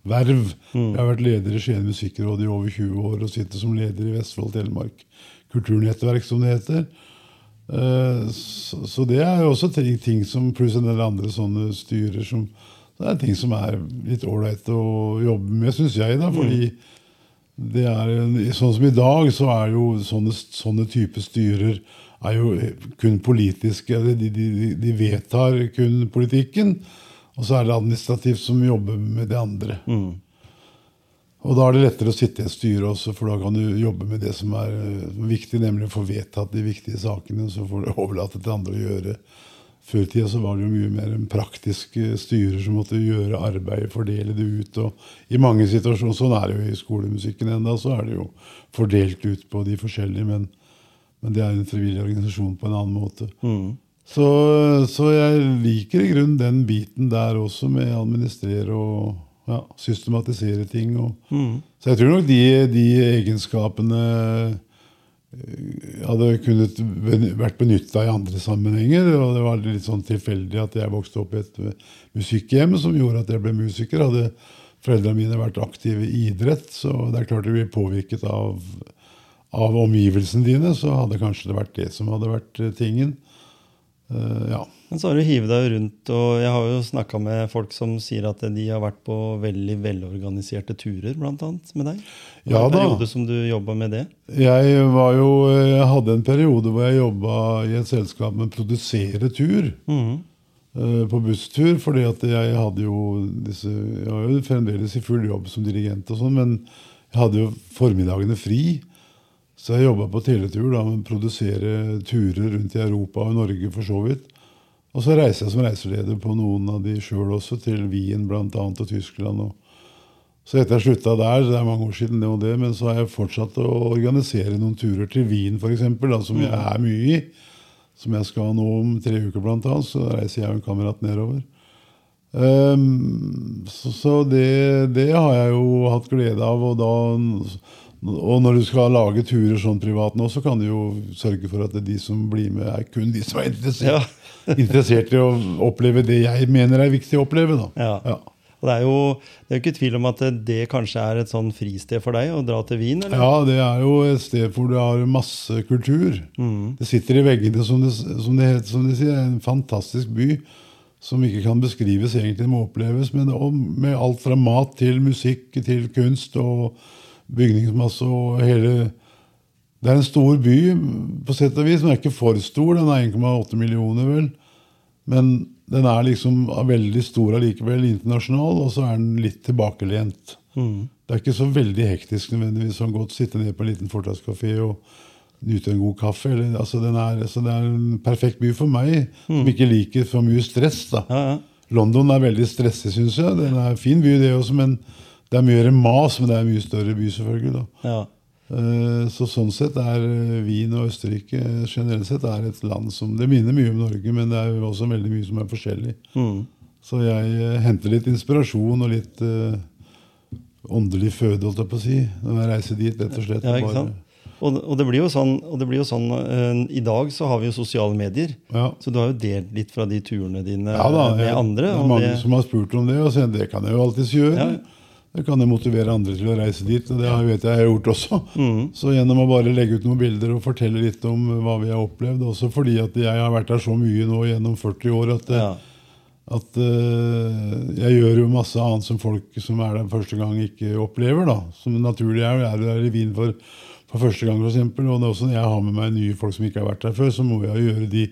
styreverv. Jeg har vært leder i Skien musikkråd i over 20 år og sitter som leder i Vestfold Telemark kulturnettverk, som det heter. Eh, Så, det er jo også ting, ting som pluss en del andre sånne styrer som Det er ting som er litt ålreit å jobbe med, syns jeg, da, fordi det er, sånn som i dag, så er jo sånne, sånne type styrer er jo kun politiske. De, de, de vedtar kun politikken. Og så er det administrativt som jobber med det andre. Og da er det lettere å sitte i et styre også, for da kan du jobbe med det som er eh, viktig, nemlig å få vedtatt de viktige sakene. Så får du overlate til andre å gjøre. Før i tida så var det jo mye mer en praktisk eh, styrer som måtte gjøre arbeidet, fordele det ut. Og I mange situasjoner, sånn er det jo i skolemusikken enda, så er det jo fordelt ut på de forskjellige, men, men det er en frivillig organisasjon på en annen måte. Så, så jeg liker i grunnen den biten der også, med å administrere og ja, systematisere ting. Og, Så jeg tror nok de, de egenskapene eh, hadde kunnet vært benytta i andre sammenhenger. Og det var litt sånn tilfeldig at jeg vokste opp i et musikkhjem som gjorde at jeg ble musiker. Hadde foreldrene mine vært aktive i idrett, så det er klart de blir påvirket av, av omgivelsene dine, så hadde kanskje det vært det som hadde vært eh, tingen. Eh, ja. Men så har du hivet deg rundt, og jeg har jo snakka med folk som sier at de har vært på veldig velorganiserte turer, annet, med deg. Det var Ja en da. periode som du jobba med det. Jeg var jo, jeg hadde en periode hvor jeg jobba i et selskap med produsere tur. eh, På busstur, fordi at jeg hadde jo disse Jeg var jo fremdeles i full jobb som dirigent, og sånn, men jeg hadde jo formiddagene fri. Så jeg jobba på teletur da, med å produsere turer rundt i Europa og Norge for så vidt. Og så reiser jeg som reiseleder på noen av de sjøl også, til Wien bl.a. og Tyskland. og så etter jeg slutta der, det er mange år siden, det og det, men så har jeg fortsatt å organisere noen turer til Wien, f.eks., som jeg er mye i. Som jeg skal nå om tre uker, annet. Så reiser jeg og en kamerat nedover. Um, så så det, det har jeg jo hatt glede av. Og, da, og når du skal lage turer sånn privat nå, så kan du jo sørge for at det er de som blir med, er kun de som er interessert, interessert i å oppleve det jeg mener er viktig å oppleve. Ja. Ja. Og det er jo det er jo ikke tvil om at det kanskje er et sånn fristed for deg å dra til Wien? eller? Ja, det er jo et sted hvor du har masse kultur. Det sitter i veggene, som det, som det, heter, som de sier. En fantastisk by som ikke kan beskrives, egentlig må oppleves. Men med alt fra mat til musikk til kunst og bygningsmasse og hele Det er en stor by på sett og vis, men den er ikke for stor. Den er 1,8 millioner, vel. Men den er liksom veldig stor allikevel internasjonal, og så er den litt tilbakelent. Det er ikke så veldig hektisk nødvendigvis sånn godt sitte ned på en liten fortauskafé og nyte en god kaffe. Eller, altså den er, så det er en perfekt by for meg, som ikke liker for mye stress. da. Ja, ja. London er veldig stressig, syns jeg. Den er en fin by, det også, men det er mye mas. Men det er en mye større by, selvfølgelig. Ja. Eh, Så sånn sett er eh, Wien og Østerrike generelt sett er et land som Det minner mye om Norge, men det er jo også veldig mye som er forskjellig. Så jeg eh, henter litt inspirasjon og litt uh, åndelig føde, holdt jeg på å si, når jeg reiser dit, rett og slett. Ja, ikke sant? Og, og det blir jo sånn, blir jo sånn uh, I dag så har vi jo sosiale medier. Ja. Så du har jo delt litt fra de turene dine Ja da, med jeg- andre. Det er mange det, som har spurt om det, og så det kan jeg jo alltids gjøre. Ja. Det kan jo motivere andre til å reise dit, og det har- vet jeg jeg har gjort også. Så gjennom å bare legge ut noen bilder og fortelle litt om hva vi har opplevd, også fordi at jeg har vært der så mye nå gjennom 40 år at, Ja. at uh, jeg gjør jo masse annet som folk som er der første gang, ikke opplever. da. Som naturlig er, er der i Wien for, for første gang, f.eks. Og det er også når jeg har med meg nye folk som ikke har vært der før, så må jeg gjøre de,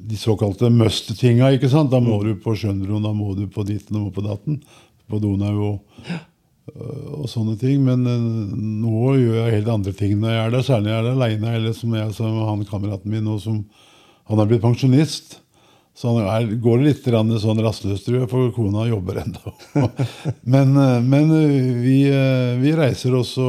de såkalte must-tinga. Da må du på Skjønroen, da må du på ditten og må på datten. På Donau og, og sånne ting. Men øh, nå gjør jeg helt andre ting når jeg er der. Særlig når jeg er aleine, eller som jeg som han kameraten min nå som Han er blitt pensjonist. Så han er, går litt sånn rastløst, tror jeg, for kona jobber ennå. men øh, men øh, vi, vi reiser også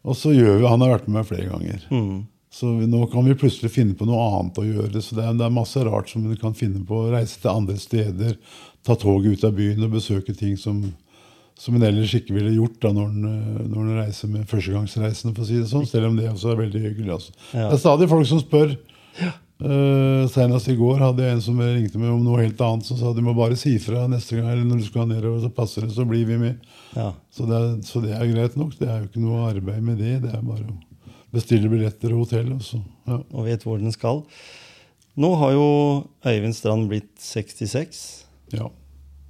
Og så gjør vi Han har vært med meg flere ganger. Mm. Så vi, nå kan vi plutselig finne på noe annet å gjøre. Så det er, det er masse rart som du kan finne på. Reise til andre steder, ta toget ut av byen og besøke ting som, som en ellers ikke ville gjort da når en, øh, når en reiser med førstegangsreisende, for å si det sånn. Selv om det også er veldig hyggelig. Altså. Ja. Det er stadig folk som spør. Uh, Senest i går hadde jeg en som ringte meg om noe helt annet. Som sa du må bare si fra neste gang, eller når du skal nedover, så passer det, så blir vi med. Ja. Så det, er, så det er greit nok. Det er jo ikke noe arbeid med det. Det er bare å bestille billetter og hotell. Også. ja. Og vet hvor den skal. Nå har jo Øyvind Strand blitt 66. ja.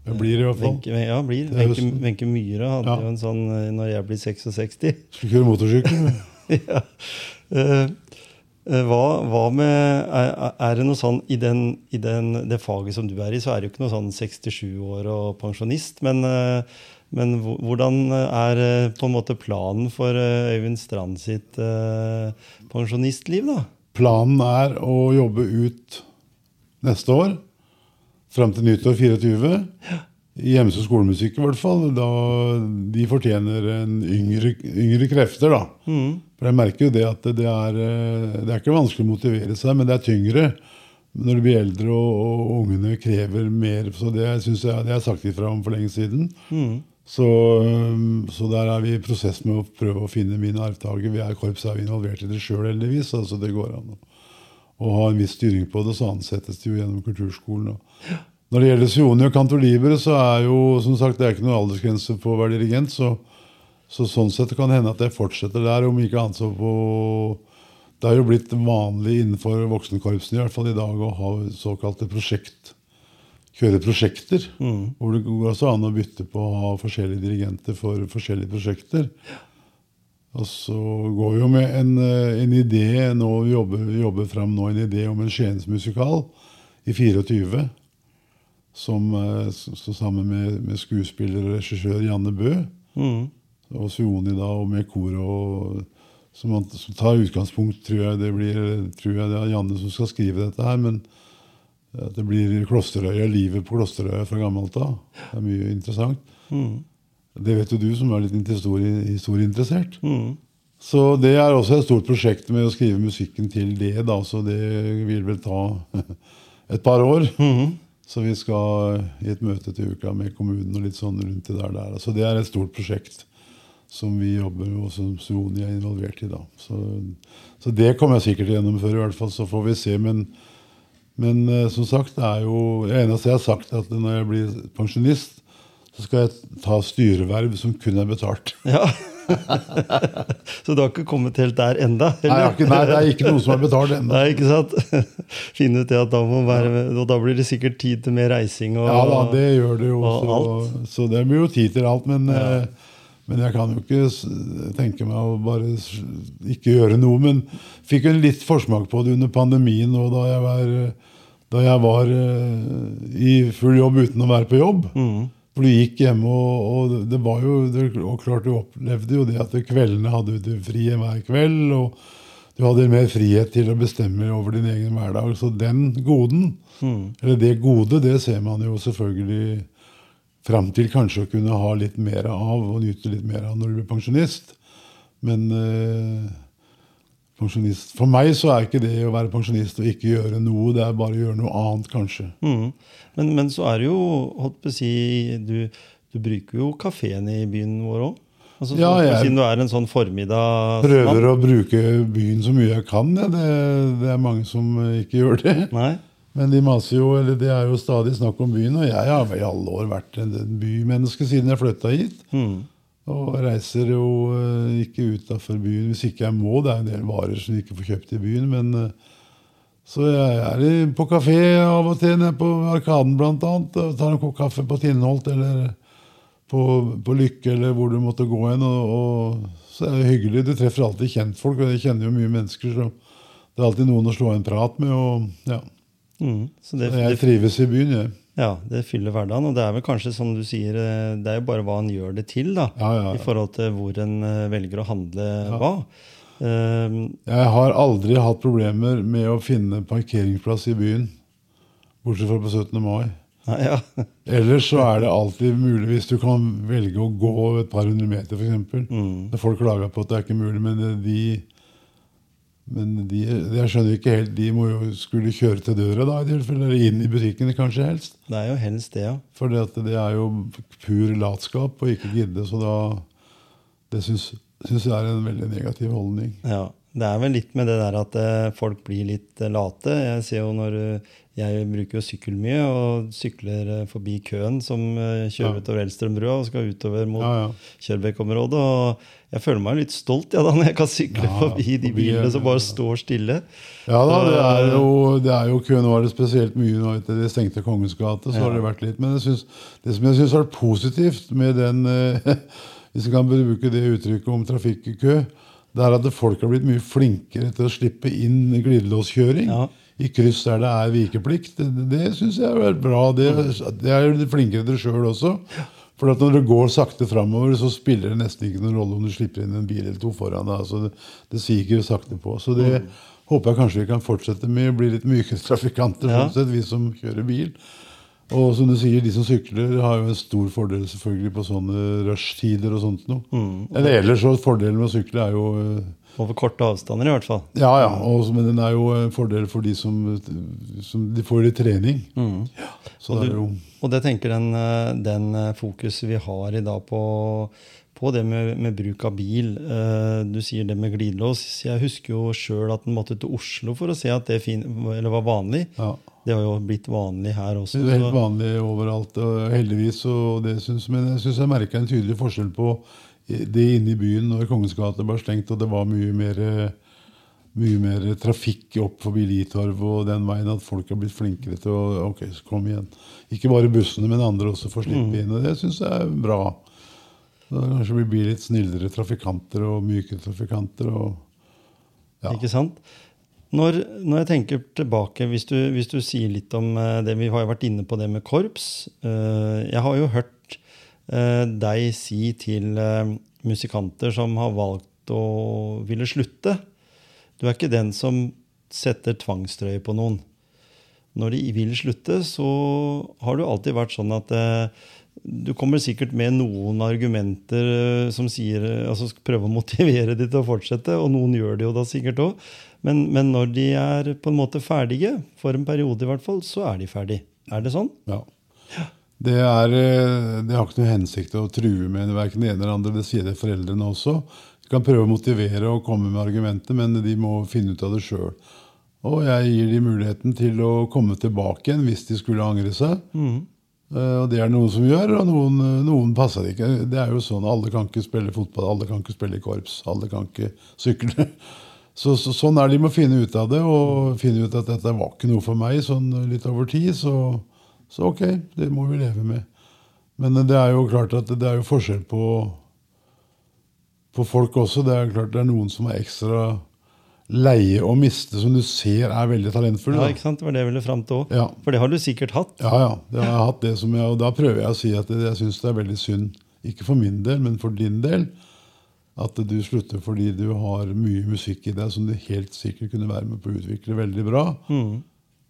Det blir i hvert fall. Venke, ja, blir. Venke høsten. Myhre hadde Ja. jo en sånn eh, 'Når jeg blir 66'. Skulle kjøre motorsykkel. ja. Eh, eh, hva, hva med er, er det noe sånn i, den, i den, det faget som du er i, så er det jo ikke noe sånn 67 år og pensjonist. Men, men hvordan er på en måte planen for Øyvind Strand sitt eh, pensjonistliv, da? Planen er å jobbe ut neste år. Fram til nyttår 24. I Hjemsø skolemusikk i hvert fall. Da de fortjener en yngre, yngre krefter, da. For jeg merker jo det at det er, eh, det er ikke vanskelig å motivere seg, men det er tyngre når du blir eldre og, og ungene krever mer. Så det synes jeg, det har sagt ifra om for lenge siden. Så, um, så der er vi i prosess med å prøve å finne min arvtaker. Vi er korps er vi involvert i det sjøl, heldigvis. altså Det går an å, å ha en viss styring på det. Så ansettes det jo gjennom kulturskolen. Og. Når det gjelder Sioni og Cantolibere, så er jo som sagt, det er ikke noe aldersgrense på å være dirigent. Så, så sånn sett kan det hende at jeg fortsetter der, om ikke annet så på Det er jo blitt vanlig innenfor voksenkorpsene i hvert fall i dag å ha såkalte prosjekt kjøre prosjekter. Hvor det går også an å bytte på å ha forskjellige dirigenter for forskjellige prosjekter. Og så går vi jo med en, eh, en idé nå, vi jobber, vi jobber fram nå en idé om en Skiensmusikal i 24. Som eh, står sammen med, med skuespiller og regissør Janne Bø. Og Suoni da, og med koret. og som, man, som tar utgangspunkt, tror jeg det blir tror jeg det er Janne som skal skrive dette her. men at det blir Klosterøya, livet på Klosterøya fra gammelt av. Det er mye interessant. Det vet jo du som er litt historie, historieinteressert. Så det er også et stort prosjekt med å skrive musikken til det. da, Så det vil vel ta et par år. Så vi skal i et møte til uka med kommunen og litt sånn rundt det der. der. Så det er et stort prosjekt som vi jobber med, og som Soni er involvert i. da. Så, så det kommer jeg sikkert til å gjennomføre, i hvert fall. Så får vi se. men men eh, som sagt, det er jo det eneste jeg har sagt, er at når jeg blir pensjonist, så skal jeg ta styreverv som kun er betalt. Ja. Så du har ikke kommet helt der enda? Nei, har nei, det er ikke noe som er betalt ennå. Nei, ikke sant? Finne ut det at da, må være, og da blir det sikkert tid til mer reising. Og, Ja da, det gjør det jo. Så, så det blir jo tid til alt. Men, ja. men jeg kan jo ikke tenke meg å bare ikke gjøre noe. Men fikk en litt forsmak på det under pandemien og da jeg var, da jeg var eh, i full jobb uten å være på jobb. For du gikk hjemme, og, og det var jo og klart du opplevde jo det at kveldene hadde du fri hver kveld. og du hadde mer frihet til å bestemme over din egen hverdag. Så den goden, eller det gode, det ser man jo selvfølgelig fram til kanskje å kunne ha litt mer av og nyte litt mer av når du blir pensjonist. Men eh, pensjonist For meg så er ikke det å være pensjonist og ikke gjøre noe, det er bare å gjøre noe annet, kanskje. Mm. Men, men så er det jo, holdt på å si, du, du bruker jo kafeen i byen vår òg. Altså, Ja, jeg- Siden du er en sånn formiddag Prøver å bruke byen så mye jeg kan. Ja. Det, det er mange som eh, ikke gjør det. Nei? Men de maser jo, eller det er jo stadig snakk om byen, og jeg har i alle år vært en, en bymenneske siden jeg flytta hit. Mm. Og reiser jo eh, ikke utafor byen hvis ikke jeg må. Det er en del varer som jeg ikke får kjøpt i byen. men eh, Så jeg er på kafé av og til, nede på Arkaden annet. Tar en kopp kaffe på Tinnholt eller på, på Lykke eller hvor du måtte gå hen. Og, og, så er det hyggelig. Du treffer alltid kjentfolk, og jeg kjenner jo mye mennesker. Så det er alltid noen å slå en prat med. og ja. Mm. Så det, Jeg trives i byen, jeg. Ja, det fyller hverdagen. Og det er vel kanskje som du sier, eh, det er jo bare hva en gjør det til, da. Ja, ja, I forhold til hvor en eh, velger å handle hva. Um, Jeg har aldri hatt problemer med å finne parkeringsplass i byen. Bortsett fra på 17. mai. ja. Ellers så er det alltid mulig hvis du kan velge å gå et par hundre meter, f.eks. Mm. Folk klager på at det er ikke mulig, men de men de, jeg skjønner ikke helt, de må jo skulle kjøre til døra da, eller inn i butikkene kanskje helst. Det er jo helst det, ja. For det, er jo pur latskap å ikke gidde, så da Det syns, syns jeg er en veldig negativ holdning. Ja, Det er vel litt med det der at eh, folk blir litt eh, late. Jeg ser jo når jeg bruker jo sykkel mye, og sykler eh, forbi køen som eh, kjører Ja. utover Elstrømbrua og skal utover mot Ja, ja. Kjørbekk-området. Og jeg føler meg litt stolt ja, da, når jeg kan sykle forbi de bilene som bare ja. står stille. Ja da, det er jo, det er jo køen er det spesielt mye nå etter det stengte Kongens gate. så har det vært litt, Men jeg synes, det som jeg syns er positivt med den eh, Hvis vi kan bruke det uttrykket om trafikkø, det er at folk har blitt mye flinkere til å slippe inn glidelåskjøring. Ja. I kryss der det er vikeplikt. Det, det syns jeg har vært bra. Det, det er jo flinkere til sjøl også. For at når det går sakte framover, så spiller det nesten ikke noen rolle om du slipper inn en bil eller to foran deg. Altså det, det siger sakte på. Så det håper jeg kanskje vi kan fortsette med. Bli litt mykere trafikanter, Ja. sånn sett, vi som kjører bil. Og som du sier, de som sykler, har jo en stor fordel selvfølgelig på sånne rushtider og sånt noe. Eller ellers så fordelen med å sykle er jo eh, Over korte avstander, i hvert fall. ja, ja, og, men den er jo en fordel for de som, som De får litt trening. Ja, så det er jo Og det tenker den, eh, den eh, fokuset vi har i dag på, på det med, med bruk av bil. eh, Du sier det med glidelås. Jeg husker jo sjøl at en måtte til Oslo for å se at det fin, eller var vanlig. ja, Det har jo blitt vanlig her også. det er helt vanlig overalt, og heldigvis. Og det synes, men jeg syns jeg merka en tydelig forskjell på det inne i byen når Kongens gate ble stengt, og det var mye mer mye mer trafikk opp forbi Litorv og den veien at folk har blitt flinkere til å Ok, så kom igjen. Ikke bare bussene, men andre også får slippe inn. Og det syns jeg er bra. Da kanskje vi blir litt snillere trafikanter og mykere trafikanter. og Ja. Ikke sant? Når, når jeg tenker tilbake, hvis du, hvis du sier litt om eh, det Vi har jo vært inne på det med korps. Eh, Jeg har jo hørt deg si til eh, musikanter som har valgt å ville slutte Du er ikke den som setter tvangstrøye på noen. Når de vil slutte, så har det jo alltid vært sånn at eh, du kommer sikkert med noen argumenter eh, som sier, eh, altså skal prøve å motivere de til å fortsette, og noen gjør det jo da sikkert òg. Men, men når de er på en måte ferdige, for en periode i hvert fall, så er de ferdige. Er det sånn? Ja. Ja. Det, er, eh, det har ikke noe hensikt å true med verken det ene eller andre. Det sier det foreldrene også. De kan prøve å motivere og komme med argumenter, men de må finne ut av det sjøl. Og jeg gir dem muligheten til å komme tilbake igjen hvis de skulle angre seg. Mm. Og det er det noen som gjør, og noen, eh, noen passer ikke. Det er jo sånn, Alle kan ikke spille fotball, alle kan ikke spille i korps, alle kan ikke sykle. Så, så, sånn er det. De må finne ut av det, og finne ut at dette var ikke noe for meg sånn litt over tid. Så, så ok, det må vi leve med. Men det er jo klart at det er jo forskjell på, på folk også. Det er klart det er noen som er ekstra leie å miste, som du ser er veldig talentfulle. Ja, ikke sant? Det var det jeg ville fram til òg. Ja. For det har du sikkert hatt. Ja, ja. Det har jeg hatt det som jeg, og da prøver jeg å si at jeg syns det er veldig synd, ikke for min del, men for din del, at du slutter fordi du har mye musikk i deg som du helt sikkert kunne være med på å utvikle veldig bra. Eh,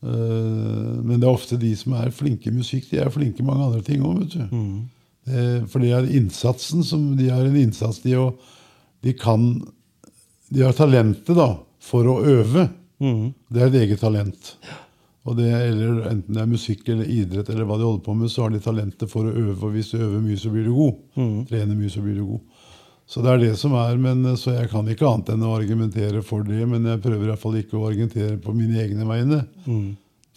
men det er ofte de som er flinke i musikk, de er flinke i mange andre ting òg, vet du. Det, for det er innsatsen som De har en innsats, de, og de kan De har talentet, da, for å øve. Det er et eget talent. Og det, eller Enten det er musikk eller idrett, eller hva de holder på med, så har de talentet for å øve. Og hvis du øver mye, så blir du god. Trener mye, så blir du god. Så det er det som er, men Så jeg kan ikke annet enn å argumentere for det. Men jeg prøver i hvert fall ikke å argumentere på mine egne vegne.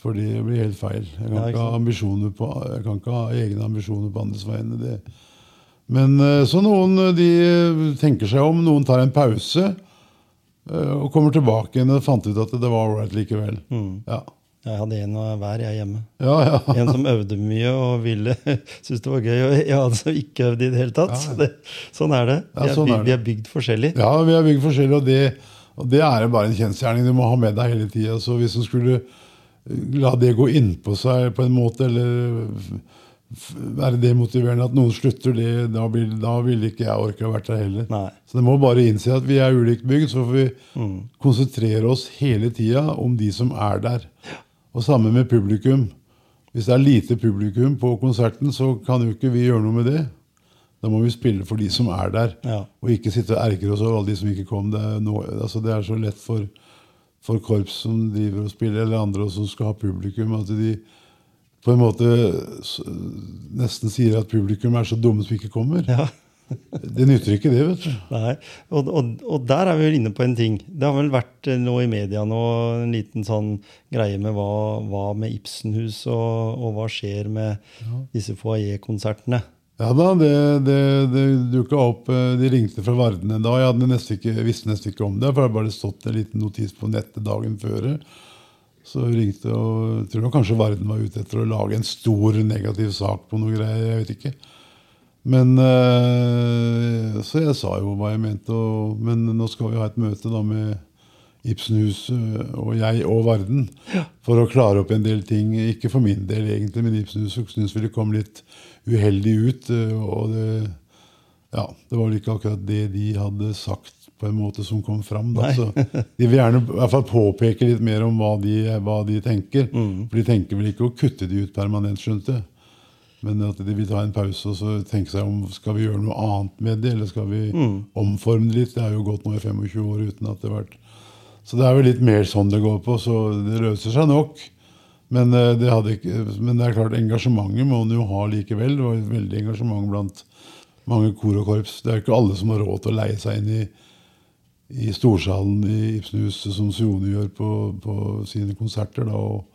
For det blir helt feil. Jeg kan, Ja, ikke ha ambisjoner på, jeg kan ikke ha egne ambisjoner på andres vegne. Det. Men eh, så noen eh, de eh, tenker seg om, noen tar en pause eh, og kommer tilbake igjen og fant ut at det var ålreit likevel. Mm. Ja. Jeg hadde en av hver, jeg hjemme. Ja, ja. En som øvde mye og ville syntes det var gøy, og jeg hadde som ikke øvde i det hele tatt. Ja, ja. Det, sånn er det. Vi er, sånn bygd, er det. vi er bygd forskjellig. Ja, vi er bygd forskjellig, og det, og det er bare en kjensgjerning. Du må ha med deg hele tida. Så hvis du skulle la det gå innpå seg på en måte, eller være demotiverende at noen slutter, det, da, vil, da ville ikke jeg orka å vært der heller. Nei. Så det må bare innse at vi er ulikt bygd, så får vi Mm. konsentrere oss hele tida om de som er der. Og sammen med publikum. Hvis det er lite publikum på konserten, så kan jo ikke vi gjøre noe med det. Da må vi spille for de som er der, Ja. og ikke sitte og ergre oss over alle de som ikke kom. Det er, nå- altså det er så lett for, for korps som driver og spiller, eller andre som skal ha publikum, at de på en måte nesten sier at publikum er så dumme som ikke kommer. Ja. Det nytter ikke, det, vet du. Nei. Og, og, og der er vi vel inne på en ting. Det har vel vært noe nå i media nå en liten sånn greie med hva, hva med Ibsenhus, og, og hva skjer med disse foajé-konsertene. Ja da, det, det, det dukka opp eh, De ringte fra Varden en dag. Jeg hadde nesten ikke, visste nesten ikke om det, for det hadde bare stått en liten notis på nettet dagen før. Så ringte og jeg tror kanskje Varden var ute etter å lage en stor negativ sak på noe greier. Jeg vet ikke. Men eh, Så jeg sa jo hva jeg mente. Og, men nå skal vi ha et møte da med Ibsenhuset og jeg og Varden for å klare opp en del ting. Ikke for min del, egentlig, men Ibsenhuset syntes ville komme kom litt uheldig ut. eh, Og det, ja, det var vel ikke akkurat det de hadde sagt på en måte som kom fram. Da. Så de vil gjerne i hvert fall påpeke litt mer om hva de, hva de tenker. For de tenker vel ikke å kutte de ut permanent, skjønte jeg. Men at de vil ta en pause og så tenke seg om skal vi gjøre noe annet med det, eller skal vi omforme det litt. Det har jo gått nå i 25 år uten at det har vært Så det er vel litt mer sånn det går på. Så det løser seg nok. Men eh, det, ikke, men det er klart, engasjementet må en jo ha likevel. Det var et veldig engasjement blant mange kor og korps. Det er jo ikke alle som har råd til å leie seg inn i, i storsalen i Ibsenhuset, som Sione gjør på, på sine konserter. Da, og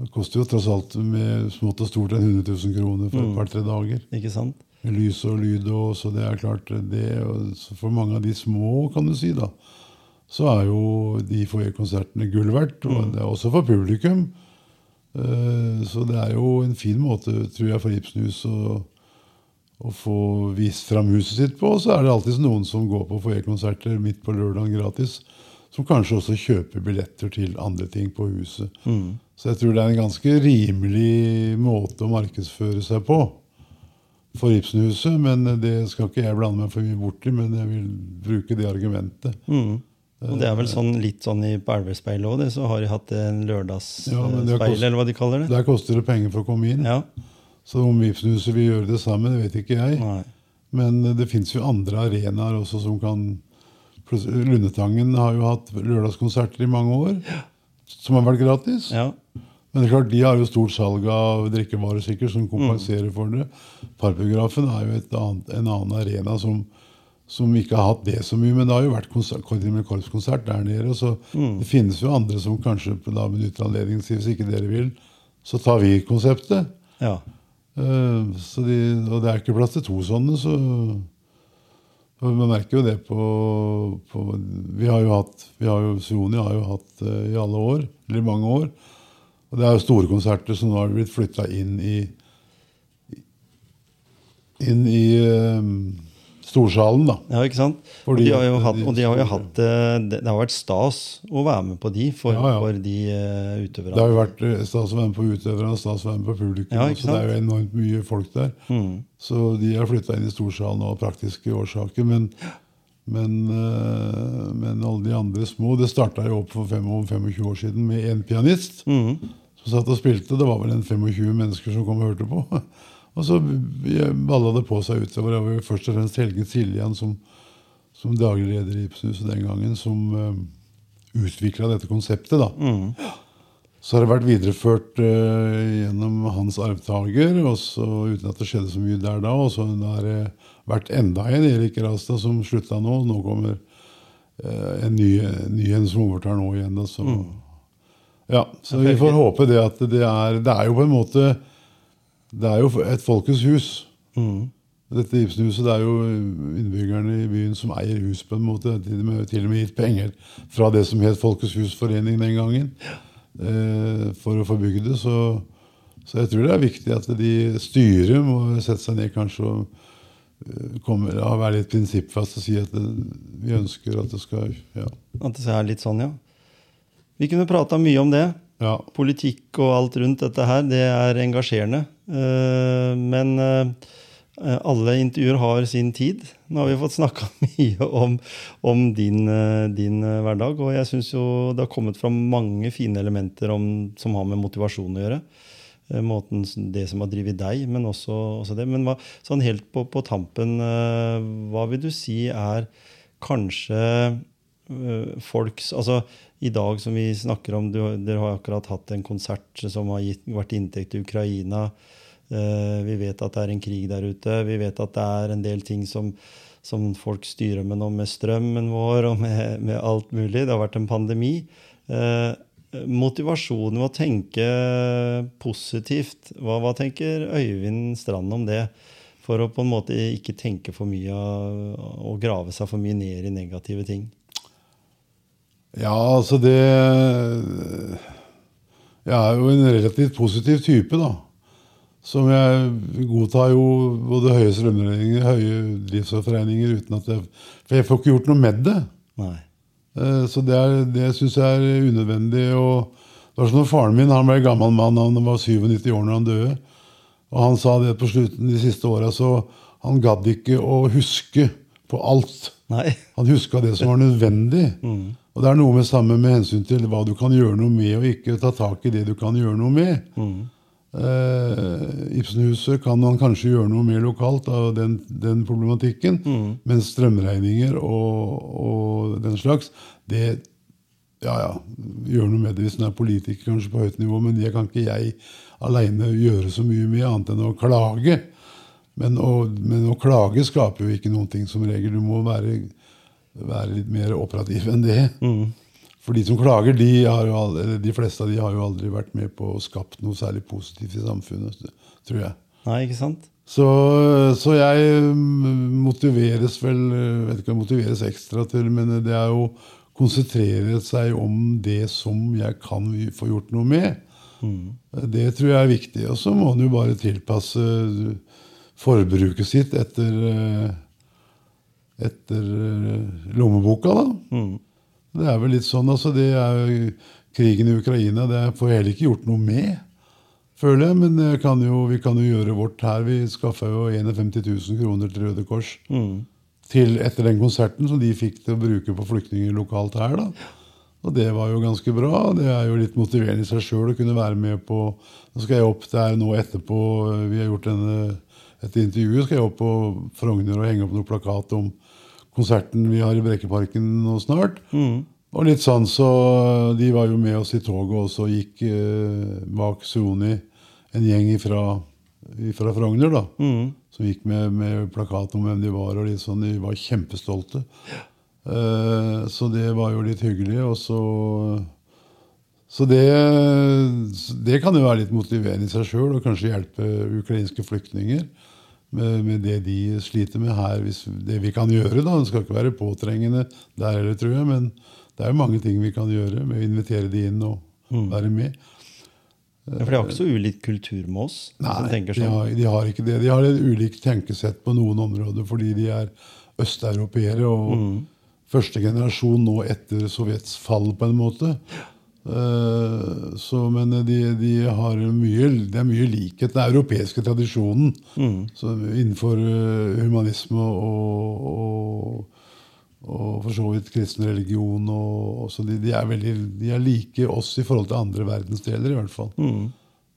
det koster jo tross alt med smått og stort enn 100 000 kroner for et par-tre dager. Ikke sant? Med lys og lyd og så det er klart det, For mange av de små, kan du si, da, så er jo de foajé-konsertene gull verdt. Og det er også for publikum. Eh, Så det er jo en fin måte, tror jeg, for Ibsenhus å, å få vist fram huset sitt på. Og så er det alltid noen som går på foajé-konserter midt på lørdagen gratis. Som kanskje også kjøper billetter til andre ting på huset. Så jeg tror det er en ganske rimelig måte å markedsføre seg på for Ibsenhuset. Men det skal ikke jeg blande meg for mye borti, men jeg vil bruke det argumentet. Mm. Og det er vel sånn, litt sånn i, på Elvespeilet òg, så har de hatt en lørdagsspeil, Ja, eller hva de kaller det. Der koster det penger for å komme inn. Ja. Så om Ibsenhuset vil gjøre det samme, det vet ikke jeg. Nei. Men det fins jo andre arenaer også som kan Lundetangen har jo hatt lørdagskonserter i mange år, som har vært gratis. Ja. Men det er klart, de har jo stort salg av drikkevarer sikkert, som kompenserer for det. Parkbiografen er jo et annet, en annen arena som, som ikke har hatt det så mye. Men det har jo vært korpskonsert der nede. Så det finnes jo andre som kanskje da benytter anledningen til hvis ikke dere vil, så tar vi konseptet. ja. Uh, så de, og det er ikke plass til to sånne, så Man merker jo det på, på Vi har jo hatt vi har jo, Sioni har jo hatt eh, i alle år, eller i mange år. Og det er jo store konserter som nå har blitt flytta inn i inn i eh, storsalen, da. Ja, ikke sant? Fordi og, de har jo hatt, de- og de har jo hatt eh, Det det har vært stas å være med på de for, Ja, ja. for de uh, utøverne. Det har jo vært eh, stas å være med på utøverne og stas å være med på publikum. Ja, så det er jo enormt mye folk der. Mm. Så de har flytta inn i storsalen av praktiske årsaker. Men, men, uh, men alle de andre små Det starta jo opp for 25 år siden med én pianist Mm. som satt og spilte. Det var vel en 25 mennesker som kom og hørte på. Og så balla det på seg utover. Det var først og fremst Helge Siljan som, som daglig leder i Ibsenhuset den gangen, som uh, utvikla dette konseptet. da. Mm. Så har det vært videreført uh, gjennom hans arvtaker, uten at det skjedde så mye der da. Og så har det vært enda en, Erik Rastad, som slutta nå. Nå kommer uh, en ny, ny en som overtar nå igjen. Da, så. Ja, så vi får håpe det at det er Det er jo på en måte Det er jo et folkets hus. Mm. Dette Ibsenhuset det er jo innbyggerne i byen som eier hus på en måte. Til og med, til og med gitt penger fra det som het Folkets husforening den gangen. Eh, for å få bygd det. Så, så jeg tror det er viktig at de styret må sette seg ned kanskje og kommer, ja, være litt prinsippfast og si at det, vi ønsker at det skal ja. At det er litt sånn, ja. Vi kunne prata mye om det. ja. Politikk og alt rundt dette her, det er engasjerende. Eh, Men eh, alle intervjuer har sin tid. Nå har vi fått snakka mye om, om din, eh, din hverdag, og jeg syns jo det har kommet fram mange fine elementer om, som har med motivasjon å gjøre. Måten, det som har drevet deg, men også, også det. Men hva, sånn helt på, på tampen, hva vil du si er kanskje folks Altså i dag som vi snakker om, du, dere har akkurat hatt en konsert som har gitt, vært inntekt til Ukraina. Eh, vi vet at det er en krig der ute. Vi vet at det er en del ting som, som folk styrer med nå, med strømmen vår og med, med alt mulig. Det har vært en pandemi. Eh, motivasjonen ved å tenke positivt, hva, hva tenker Øyvind Strand om det? For å på en måte ikke tenke for mye og grave seg for mye ned i negative ting. Ja, altså det Jeg er jo en relativt positiv type, da. Som jeg godtar jo både høye strømregninger, høye drivstoffregninger uten at jeg For jeg får ikke gjort noe med det. Nei. Eh, Så det, er- det syns jeg er unødvendig. Og det var sånn at Faren min han ble gammel mann, han var 97 år når han døde. Og han sa det på slutten de siste åra, så han gadd ikke å huske på alt. Nei. Han huska det som var nødvendig. Og det er noe med samme med hensyn til hva du kan gjøre noe med, og ikke ta tak i det du kan gjøre noe med. Eh, Ibsenhuset kan man kanskje gjøre noe mer lokalt av den, den problematikken. Mens strømregninger og, og den slags, det ja, ja, gjør noe med det hvis en er politiker kanskje på høyt nivå, men det kan ikke jeg aleine gjøre så mye med, annet enn å klage. Men å, men å klage skaper jo ikke noen ting som regel. Du må være, være litt mer operativ enn det. For de som klager, de, har jo aldri, de fleste av de har jo aldri vært med på å skapt noe særlig positivt i samfunnet, tror jeg. Nei, ikke sant? Så, så jeg mm, motiveres vel vet ikke om jeg motiveres ekstra til, men det er jo konsentrere seg om det som jeg kan få gjort noe med. Det tror jeg er viktig. Og så må en jo bare tilpasse forbruket sitt etter eh, etter eh, lommeboka, da. Det er vel litt sånn, altså. Det er krigen i Ukraina. Det får jeg heller ikke gjort noe med, føler jeg. Men jeg kan jo, vi kan jo gjøre vårt her. Vi skaffa jo 51 000 kroner til Røde Kors til, etter den konserten som de fikk til å bruke på flyktninger lokalt her. da. Og det var jo ganske bra. Det er jo litt motiverende i seg sjøl å kunne være med på Nå skal jeg opp der nå etterpå. Vi har gjort denne, et intervju. Skal jeg opp på Frogner og henge opp noen plakat om konserten vi har i Brekkeparken nå snart. Og litt sånn så De var jo med oss i toget, og så gikk eh, bak Sony en gjeng ifra, ifra Frogner, da. Som gikk med, med plakat om hvem de var, og litt sånn. De var kjempestolte. Eh, så det var jo litt hyggelig. Og så Så det, det kan jo være litt motiverende i seg sjøl, og kanskje hjelpe ukrainske flyktninger med, med det de sliter med her. Hvis, det vi kan gjøre, da. Det skal ikke være påtrengende der heller, tror jeg. Men det er jo mange ting vi kan gjøre med å invitere de inn og være med. Ja, for de har ikke så ulik kultur med oss. Nei, sånn. de har, de har ikke det. De har et ulikt tenkesett på noen områder fordi de er østeuropeere og Mm. første generasjon nå etter Sovjets fall, på en måte. Eh, så, men de, de har mye, det er mye likhet. Den europeiske tradisjonen Mm. så innenfor eh, humanisme og, og, og for så vidt kristen religion. Og, og så de, de, er veldig, de er like oss i forhold til andre verdensdeler, i hvert fall.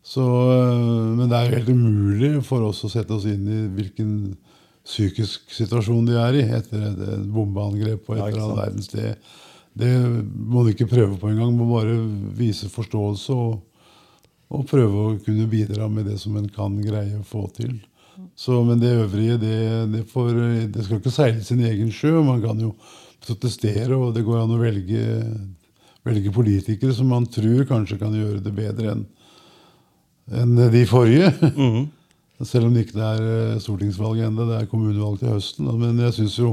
Så, øh, men det er helt umulig for oss å sette oss inn i hvilken psykisk situasjon de er i etter et, bombeangrep på et eller annet verdenssted. Det må du ikke prøve på engang. Må bare vise forståelse og, og prøve å kunne bidra med det som en kan greie å få til. Så, men det øvrige, det, det, får, det skal ikke seile sin egen sjø. Man kan jo protestere, og det går an å velge velge politikere som man tror kanskje kan gjøre det bedre enn enn de forrige. Mhm. Selv om det ikke er eh, stortingsvalg ennå, det er kommunevalg til høsten. Men jeg syns jo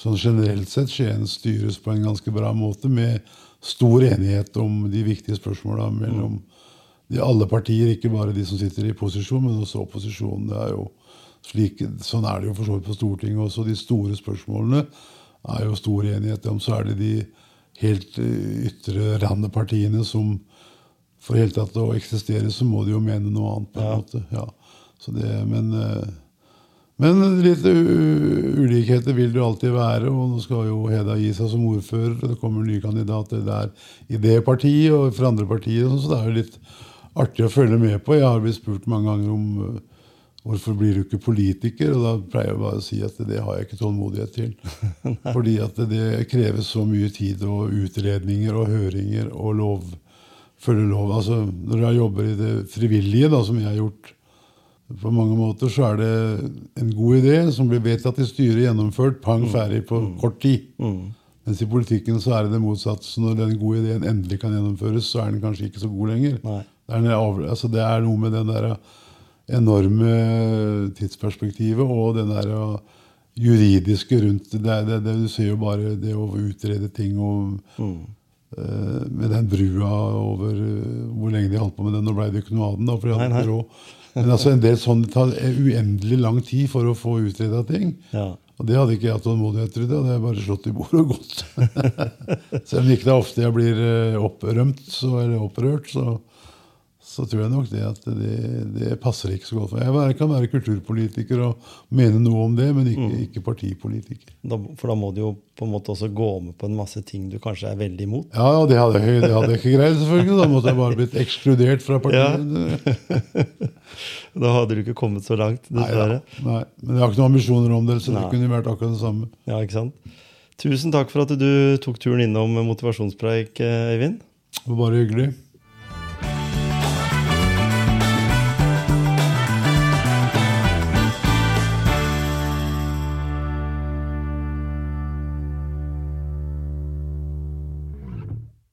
sånn generelt sett Skien styres på en ganske bra måte, med stor enighet om de viktige spørsmåla mellom de alle partier, ikke bare de som sitter i posisjon, men også opposisjonen. Det er jo slik, sånn er det jo for så vidt på Stortinget også. De store spørsmålene er jo stor enighet om. Så er det de helt eh, ytre randepartiene som for i hele tatt å eksistere, så må de jo mene noe annet. på en Ja. måte. Ja. Så det, men, eh, men litt ulikheter vil det alltid være. Og nå skal jo Heda gi seg som ordfører, og det kommer nye kandidater der i det partiet og fra andre partier. Så det er jo litt artig å følge med på. Jeg har blitt spurt mange ganger om hvorfor blir du ikke politiker? Og da pleier jeg bare å si at det har jeg ikke tålmodighet til. Fordi at det kreves så mye tid og utredninger og høringer og lov, følge lov. Altså, når jeg jobber i det frivillige, da, som jeg har gjort på mange måter, så er det en god idé som blir vedtatt i styret, gjennomført, pang, ferdig på kort tid. Mm. Mens i politikken så er det det motsatte. Så når den gode ideen endelig kan gjennomføres, så er den kanskje ikke så god lenger. Det er, altså det er noe med den der enorme tidsperspektivet og den der juridiske rundt det. Det, det. Du ser jo bare det å utrede ting og eh, med den brua over eh, Hvor lenge de holdt på med den. Nå ble det jo ikke noe av den, da, for de hadde Nei, nei. Men altså en del sånn, det tar uendelig lang tid for å få utreda ting. Ja. Og det hadde ikke jeg hatt tålmodighet til. Det hadde jeg bare slått i bordet og gått. Selv om det ikke er ofte jeg blir eh, opprømt så, eller opprørt, så, så tror jeg nok det at det, det passer ikke så godt. Jeg kan være kulturpolitiker og mene noe om det, men ikke, ikke partipolitiker. Da, for da må du jo på en måte også gå med på en masse ting du kanskje er veldig imot. Ja, det hadde, jeg, det hadde jeg ikke greid, selvfølgelig. Da måtte jeg bare blitt ekskludert fra partiet. Da hadde du ikke kommet så langt, Nei, dessverre. Nei, men jeg har ikke noen ambisjoner om det, så det Nei. kunne vært akkurat det samme. Ja, ikke sant? Tusen takk for at du tok turen innom motivasjonspreik, Eivind. Øyvind. Det var bare hyggelig.